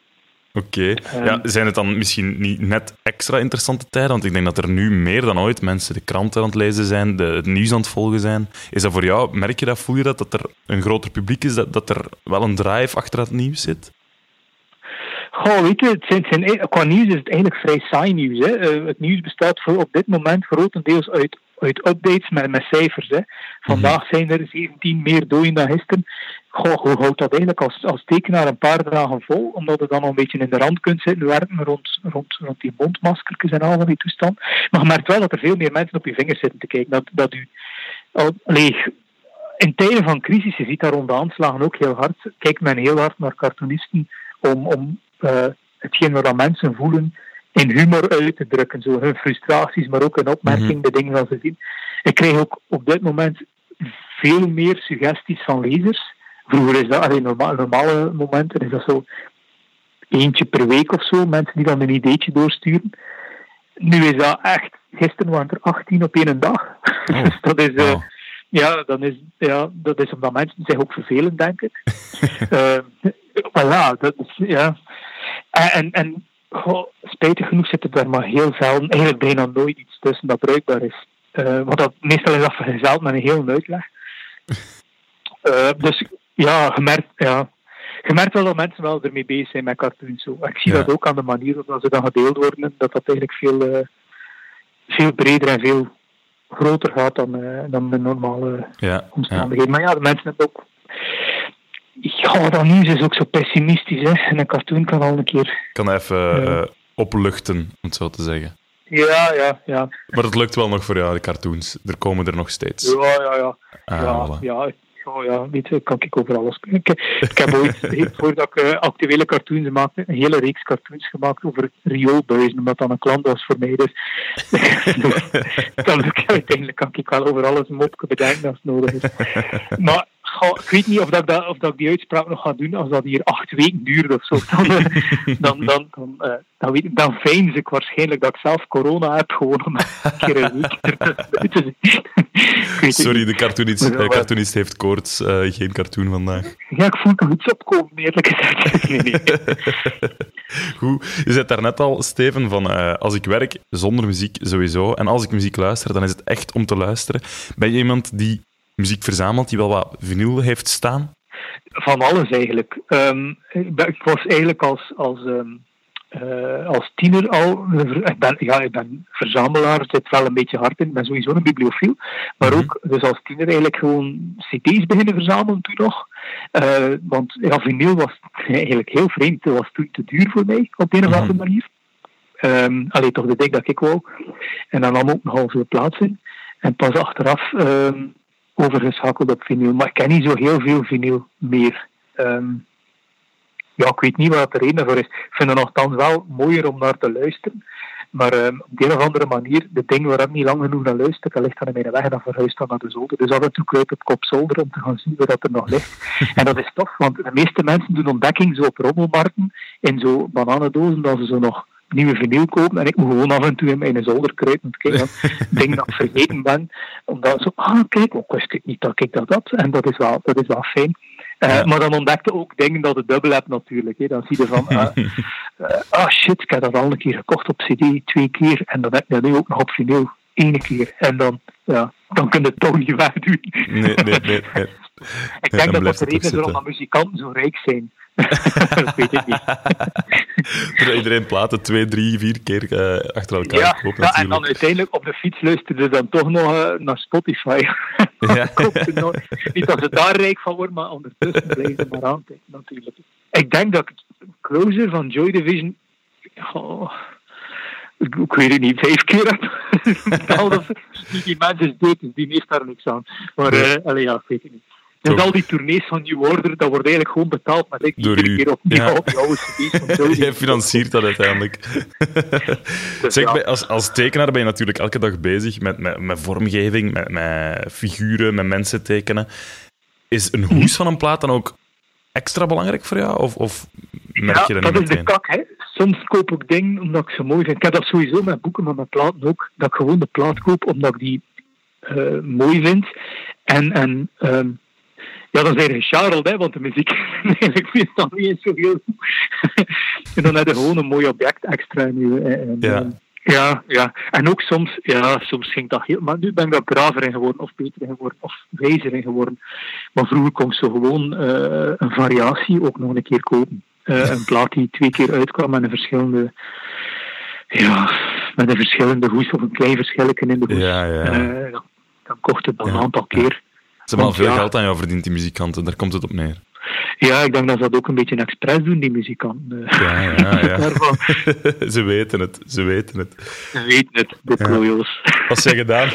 Oké. Ehm. Ja, zijn het dan misschien niet net extra interessante tijden? Want ik denk dat er nu meer dan ooit mensen de kranten aan het lezen zijn, de, het nieuws aan het volgen zijn. Is dat voor jou, merk je dat, voel je dat, dat er een groter publiek is, dat, dat er wel een drive achter het nieuws zit? Goh, weet je, het zijn, het zijn, qua nieuws is het eigenlijk vrij saai nieuws. Hè. Eh, het nieuws bestaat voor op dit moment grotendeels uit, uit updates met, met cijfers. Hè. Vandaag zijn er 17 meer doden dan gisteren. Goh, hoe houdt dat eigenlijk als, als tekenaar een paar dagen vol? Omdat je dan nog een beetje in de rand kunt zitten werken rond, rond, rond die mondmaskertjes en al van die toestand. Maar je merkt wel dat er veel meer mensen op je vingers zitten te kijken. Dat, dat u, al, allee, in tijden van crisis, je ziet daar aanslagen ook heel hard, kijkt men heel hard naar cartoonisten om, om eh, hetgeen wat mensen voelen in humor uit te drukken. Zo hun frustraties, maar ook in opmerkingen, Mhm. de dingen dat ze zien. Ik krijg ook op dit moment veel meer suggesties van lezers. Vroeger is dat, alleen normaal, normale momenten, is dat zo eentje per week of zo, mensen die dan een ideetje doorsturen. Nu is dat echt, gisteren waren er 18 op één dag. Oh, dus dat is, eh, ja, dan is, ja, dat is omdat mensen zich ook vervelen, denk ik. Maar ja, dat is, ja. En, en goh, spijtig genoeg zit er daar maar heel zelden, eigenlijk bijna nooit iets tussen dat bruikbaar is. Eh, want dat, meestal is dat vergezeld met een heel uitleg. Eh, dus ja, gemerkt, ja, je merkt wel dat mensen wel ermee bezig zijn met cartoons. Zo. Ik zie Ja. dat ook aan de manier waarop ze dan gedeeld worden, dat dat eigenlijk veel, eh, veel breder en veel groter gaat dan, eh, dan de normale Ja, ja. omstandigheden. Maar ja, de mensen hebben ook. Ja, dat nieuws is ook zo pessimistisch. Hè. En een cartoon kan al een keer. Ik kan even eh, opluchten, om het zo te zeggen. Ja, ja, ja. Maar het lukt wel nog voor jou, de cartoons. Er komen er nog steeds. Ja, ja, ja. Ah, ja, voilà. ja. Oh ja, weet je, kan ik over alles. Ik, ik heb ooit, voordat ik eh, actuele cartoons maakte, een hele reeks cartoons gemaakt over rioolbuizen, omdat dat een klant was voor mij. Dus, dan uiteindelijk kan ik wel over alles een mopje bedenken als het nodig is. Maar goh, ik weet niet of, dat, of dat ik die uitspraak nog ga doen als dat hier acht weken duurt of zo. Dan, eh, dan, dan, dan, eh, dan, weet ik, dan ik waarschijnlijk dat ik zelf corona heb gewoon om een keer een week te Sorry, de cartoonist, maar- cartoonist heeft koorts. eh, geen cartoon vandaag. Ja, ik voel toch iets opkomen, eerlijk gezegd. Nee, nee. Goed, je zei daarnet al, Steven, van als ik werk zonder muziek sowieso, en als ik muziek luister, dan is het echt om te luisteren. Ben je iemand die muziek verzamelt, die wel wat vinyl heeft staan? Van alles eigenlijk. Ehm, ik, ben- ik was eigenlijk als, als, ehm, eh, als tiener al. Ik ben, ja, ik ben verzamelaar, zit wel een beetje hard in. Ik ben sowieso een bibliofiel. Maar Mhm. ook, dus als tiener eigenlijk gewoon CD's beginnen verzamelen toen nog. Eh, want ja, vinyl was eigenlijk heel vreemd. Het was toen te duur voor mij, op een of andere Mhm. manier. Ehm alleen toch de ding dat ik wou. En dan nam ook nogal veel plaats in. En pas achteraf overgeschakeld op vinyl. Maar ik ken niet zo heel veel vinyl meer. Ehm, ja, ik weet niet wat de reden daarvoor is. Ik vind het nogthans wel mooier om naar te luisteren. Maar ehm, op de een of andere manier, de ding waar ik niet lang genoeg naar luister, dat ligt dan in mijn weg en dan verhuist dan naar de zolder. Dus af en toe kruip op kop zolder om te gaan zien dat er nog ligt. en dat is tof, want de meeste mensen doen ontdekking zo op rommelmarkten in zo bananendozen, dat ze zo nog nieuwe vinyl kopen. En ik moet gewoon af en toe in mijn zolder kruipen. Kijk, dat ding dat ik vergeten ben. Omdat zo, ah kijk, ook wist ik niet dat ik dat had. En dat is wel, dat is wel fijn. Eh, Ja. Maar dan ontdekte ook dingen dat het dubbel hebt natuurlijk. Hè. Dan zie je van, ah, eh, ah shit, ik heb dat al een keer gekocht op cd, twee keer. En dan heb ik dat nu ook nog op vinyl, één keer. En dan, ja, dan kun je het toch niet wegdoen. Nee, nee, nee. nee. Ik denk dat dat de reden is waarom muzikanten zo rijk zijn. dat weet ik niet. Iedereen platen twee, drie, vier keer eh, achter elkaar Ja, ja, en dan uiteindelijk op de fiets luisterde dan toch nog eh, naar Spotify. Ja. Nog- Niet dat ze daar rijk van worden, maar ondertussen blijven ze maar aan natuurlijk. Ik denk dat Closer van Joy Division... Oh, ik, weet het niet, vijf keer heb Die, mensen dus die heeft daar niks aan. Maar eh allee, ja, ik weet het niet. Dus Toch. al die tournees van New Order, dat wordt eigenlijk gewoon betaald met ik iedere u. keer op Ja. op die oude cd's Jij financiert dat uiteindelijk. Dus zeg, ja. als, als tekenaar ben je natuurlijk elke dag bezig met, met, met vormgeving, met, met figuren, met mensen tekenen. Is een hoes van een plaat dan ook extra belangrijk voor jou? Of, of merk je ja, dat dat niet is de kak. Hè. Soms koop ik dingen omdat ik ze mooi vind. Ik heb dat sowieso met boeken, maar met platen ook. Dat ik gewoon de plaat koop omdat ik die eh, mooi vind. En, en ehm, ja, dan zijn je gecharreld, hè, want de muziek eigenlijk meestal niet eens zo heel goed. en dan heb je gewoon een mooi object extra in je... eh, en, Ja. ja, ja. En ook soms, ja, soms ging dat heel... Maar nu ben ik daar braver in geworden, of beter in geworden, of wijzer in geworden. Maar vroeger kon ik zo gewoon eh, een variatie ook nog een keer kopen. Eh, een plaat die twee keer uitkwam met een verschillende... Ja, met een verschillende hoes of een klein verschilletje in de hoes. Ja, ja. Dan, dan kocht het dan een aantal keer. Ze hebben al veel ja. geld aan jou verdiend, die muzikanten. Daar komt het op neer. Ja, ik denk dat ze dat ook een beetje expres doen, die muzikanten. Eh, Ja, ja, ja. Ze weten het, ze weten het. Ze weten het, de Ja. klojo's. Als jij gedaan,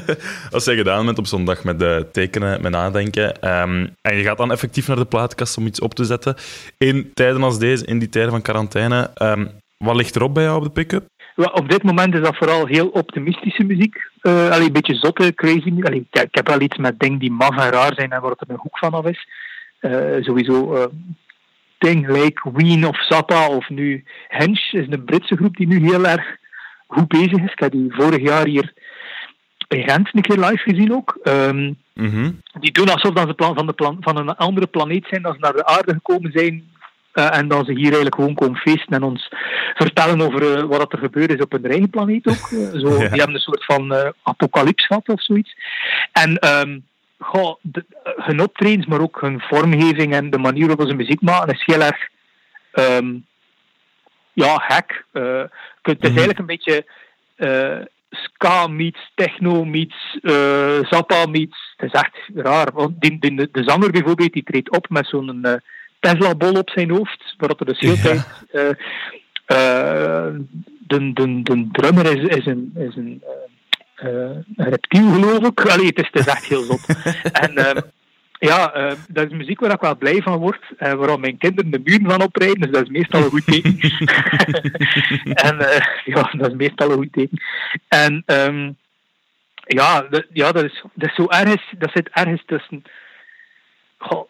als jij gedaan bent op zondag met de tekenen, met nadenken, ehm, en je gaat dan effectief naar de plaatkast om iets op te zetten, in tijden als deze, in die tijden van quarantaine, ehm, wat ligt erop bij jou op de pick-up? Op dit moment is dat vooral heel optimistische muziek. Eh allee, een beetje zotte, crazy. Allee, ik, ik heb wel iets met dingen die maf en raar zijn en waar het er een hoek van af is. Eh, sowieso eh Ding, Like Ween of Zappa of nu Hench is een Britse groep die nu heel erg goed bezig is. Ik heb die vorig jaar hier in Gent een keer live gezien ook. Ehm, Mhm. die doen alsof dat ze van, de plan, van een andere planeet zijn, dat ze naar de aarde gekomen zijn eh, en dat ze hier eigenlijk gewoon komen feesten en ons vertellen over eh, wat er gebeurd is op hun eigen planeet ook. Eh, zo, Ja. Die hebben een soort van apocalyps gehad of zoiets. En goh, de, hun optredens, maar ook hun vormgeving en de manier waarop ze muziek maken is heel erg ehm, ja, hack. Het is Mhm. eigenlijk een beetje ska meets techno meets zappa meets. Het is echt raar. Want die, die, de, zanger bijvoorbeeld die treedt op met zo'n Tesla-bol op zijn hoofd, waar er dus heel tijd. eh, eh, de, de, de drummer is, is een. Is een eh, een reptiel, geloof ik. Allee, het, is, het is echt heel zot. en ehm, ja, dat is muziek waar ik wel blij van word. Uh, waarom mijn kinderen de muren van oprijden, dus dat is meestal een goed teken. en ja, dat is meestal een goed teken. En ehm, ja, dat, ja dat, is, dat is zo ergens, dat zit ergens tussen. Goh,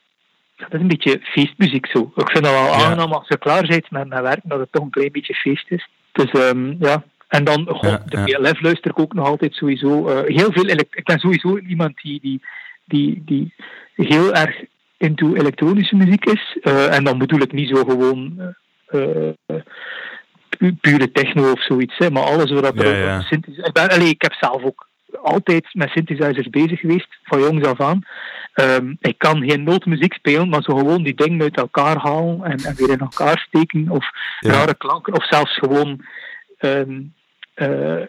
dat is een beetje feestmuziek zo. Ik vind dat wel aangenaam als je klaar bent met, met werken, dat het toch een klein beetje feest is. Dus ehm, ja. En dan, Ja, de. PLF luister ik ook nog altijd sowieso. eh, heel veel ik ben sowieso iemand die, die, die, die heel erg into elektronische muziek is. Eh, en dan bedoel ik niet zo gewoon eh, pu- pure techno of zoiets, hè, maar alles wat er Ja, ja. synthesizer- ik, ben, allee, ik heb zelf ook altijd met synthesizers bezig geweest, van jongs af aan. Ehm, ik kan geen nootmuziek spelen, maar zo gewoon die dingen uit elkaar halen en, en weer in elkaar steken, of Ja. rare klanken, of zelfs gewoon ehm, eh,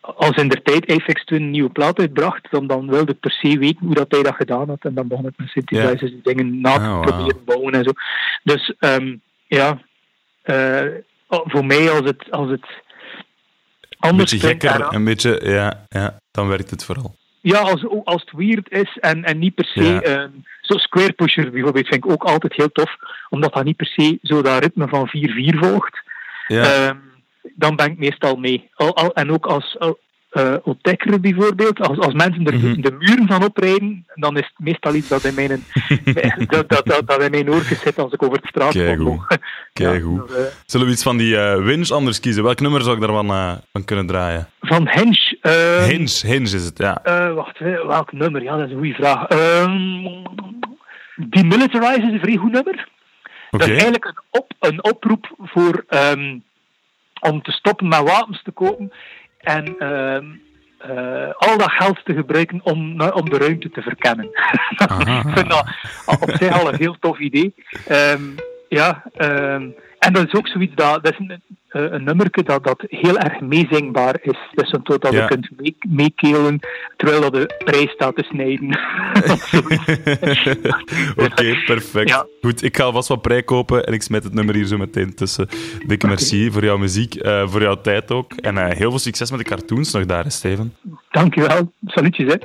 als in der tijd Apex Twin een nieuwe plaat uitbracht, dan, dan wilde ik per se weten hoe dat hij dat gedaan had. En dan begon ik met synthesizers die dingen na te Oh, wow. proberen bouwen en zo. Dus ehm, ja, eh, oh, voor mij als het, als het anders beetje gekker, eraan- een beetje, ja, ja, dan werkt het vooral. ja, als, als het weird is en, en niet per se. Ja. ehm, zo Square Pusher bijvoorbeeld vind ik ook altijd heel tof, omdat dat niet per se zo dat ritme van 4-4 volgt. Ja, Ehm, dan ben ik meestal mee. Al, al, en ook als uh, bijvoorbeeld, als, als mensen er Mhm. de muren van oprijden, dan is het meestal iets dat in mijn, dat, dat, dat, dat in mijn oortjes zit als ik over de straat. Keigoed. Ja, eh, Zullen we iets van die eh winch anders kiezen? Welk nummer zou ik daarvan eh, van kunnen draaien? van Hensch. ehm, Hinge, Hinge is het, ja. Wacht, welk nummer? Ja, dat is een goede vraag. Ehm Demilitarize is een vrij goed nummer. Oké. Dat is eigenlijk een, op, een oproep voor, ehm, om te stoppen met wapens te kopen. En eh, al dat geld te gebruiken om, na- om de ruimte te verkennen. Ik vind dat op zich al een heel tof idee. Ehm, ja, ehm, en dat is ook zoiets dat, dat is een, eh, een nummerke dat, dat heel erg meezingbaar is. Dus zo dat Ja. je kunt mee- meekelen terwijl dat de prijs staat te snijden. Oké, perfect. Ja. Goed, ik ga alvast wat prij kopen en ik smijt het nummer hier zo meteen tussen. Dikke merci voor jouw muziek, eh, voor jouw tijd ook. En eh, heel veel succes met de cartoons nog daar, Steven. Dankjewel. Salutjes, hè.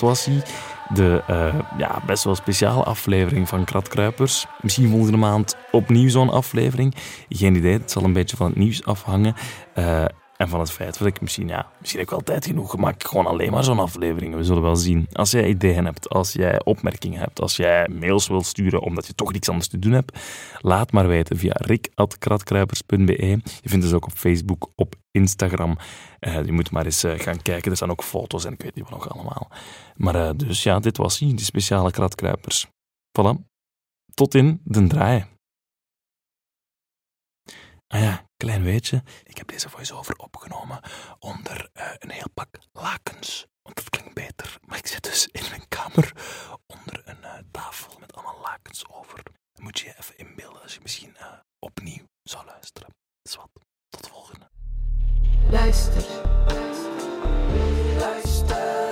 Was hij. De eh, ja, best wel speciale aflevering van Kratkruipers. Misschien volgende maand opnieuw zo'n aflevering. Geen idee, het zal een beetje van het nieuws afhangen. Eh, en van het feit dat ik misschien, ja, misschien heb ik wel tijd genoeg gemaakt. Gewoon alleen maar zo'n aflevering. We zullen wel zien. Als jij ideeën hebt, als jij opmerkingen hebt, als jij mails wilt sturen omdat je toch niks anders te doen hebt, laat maar weten via rik.kratkruipers.be. Je vindt ons ook op Facebook, op Instagram. Eh, je moet maar eens eh, gaan kijken. Er staan ook foto's en ik weet niet wat nog allemaal. Maar eh, dus ja, dit was hij, die speciale kratkruipers. Voilà. Tot in de draai. Ah ja, Klein weetje, ik heb deze voice-over opgenomen onder eh, een heel pak lakens. Want dat klinkt beter. Maar ik zit dus in mijn kamer onder een eh, tafel met allemaal lakens over. Dan moet je je even inbeelden als je misschien eh, opnieuw zou luisteren. Dat is wat. Tot de volgende. Luister. Luister.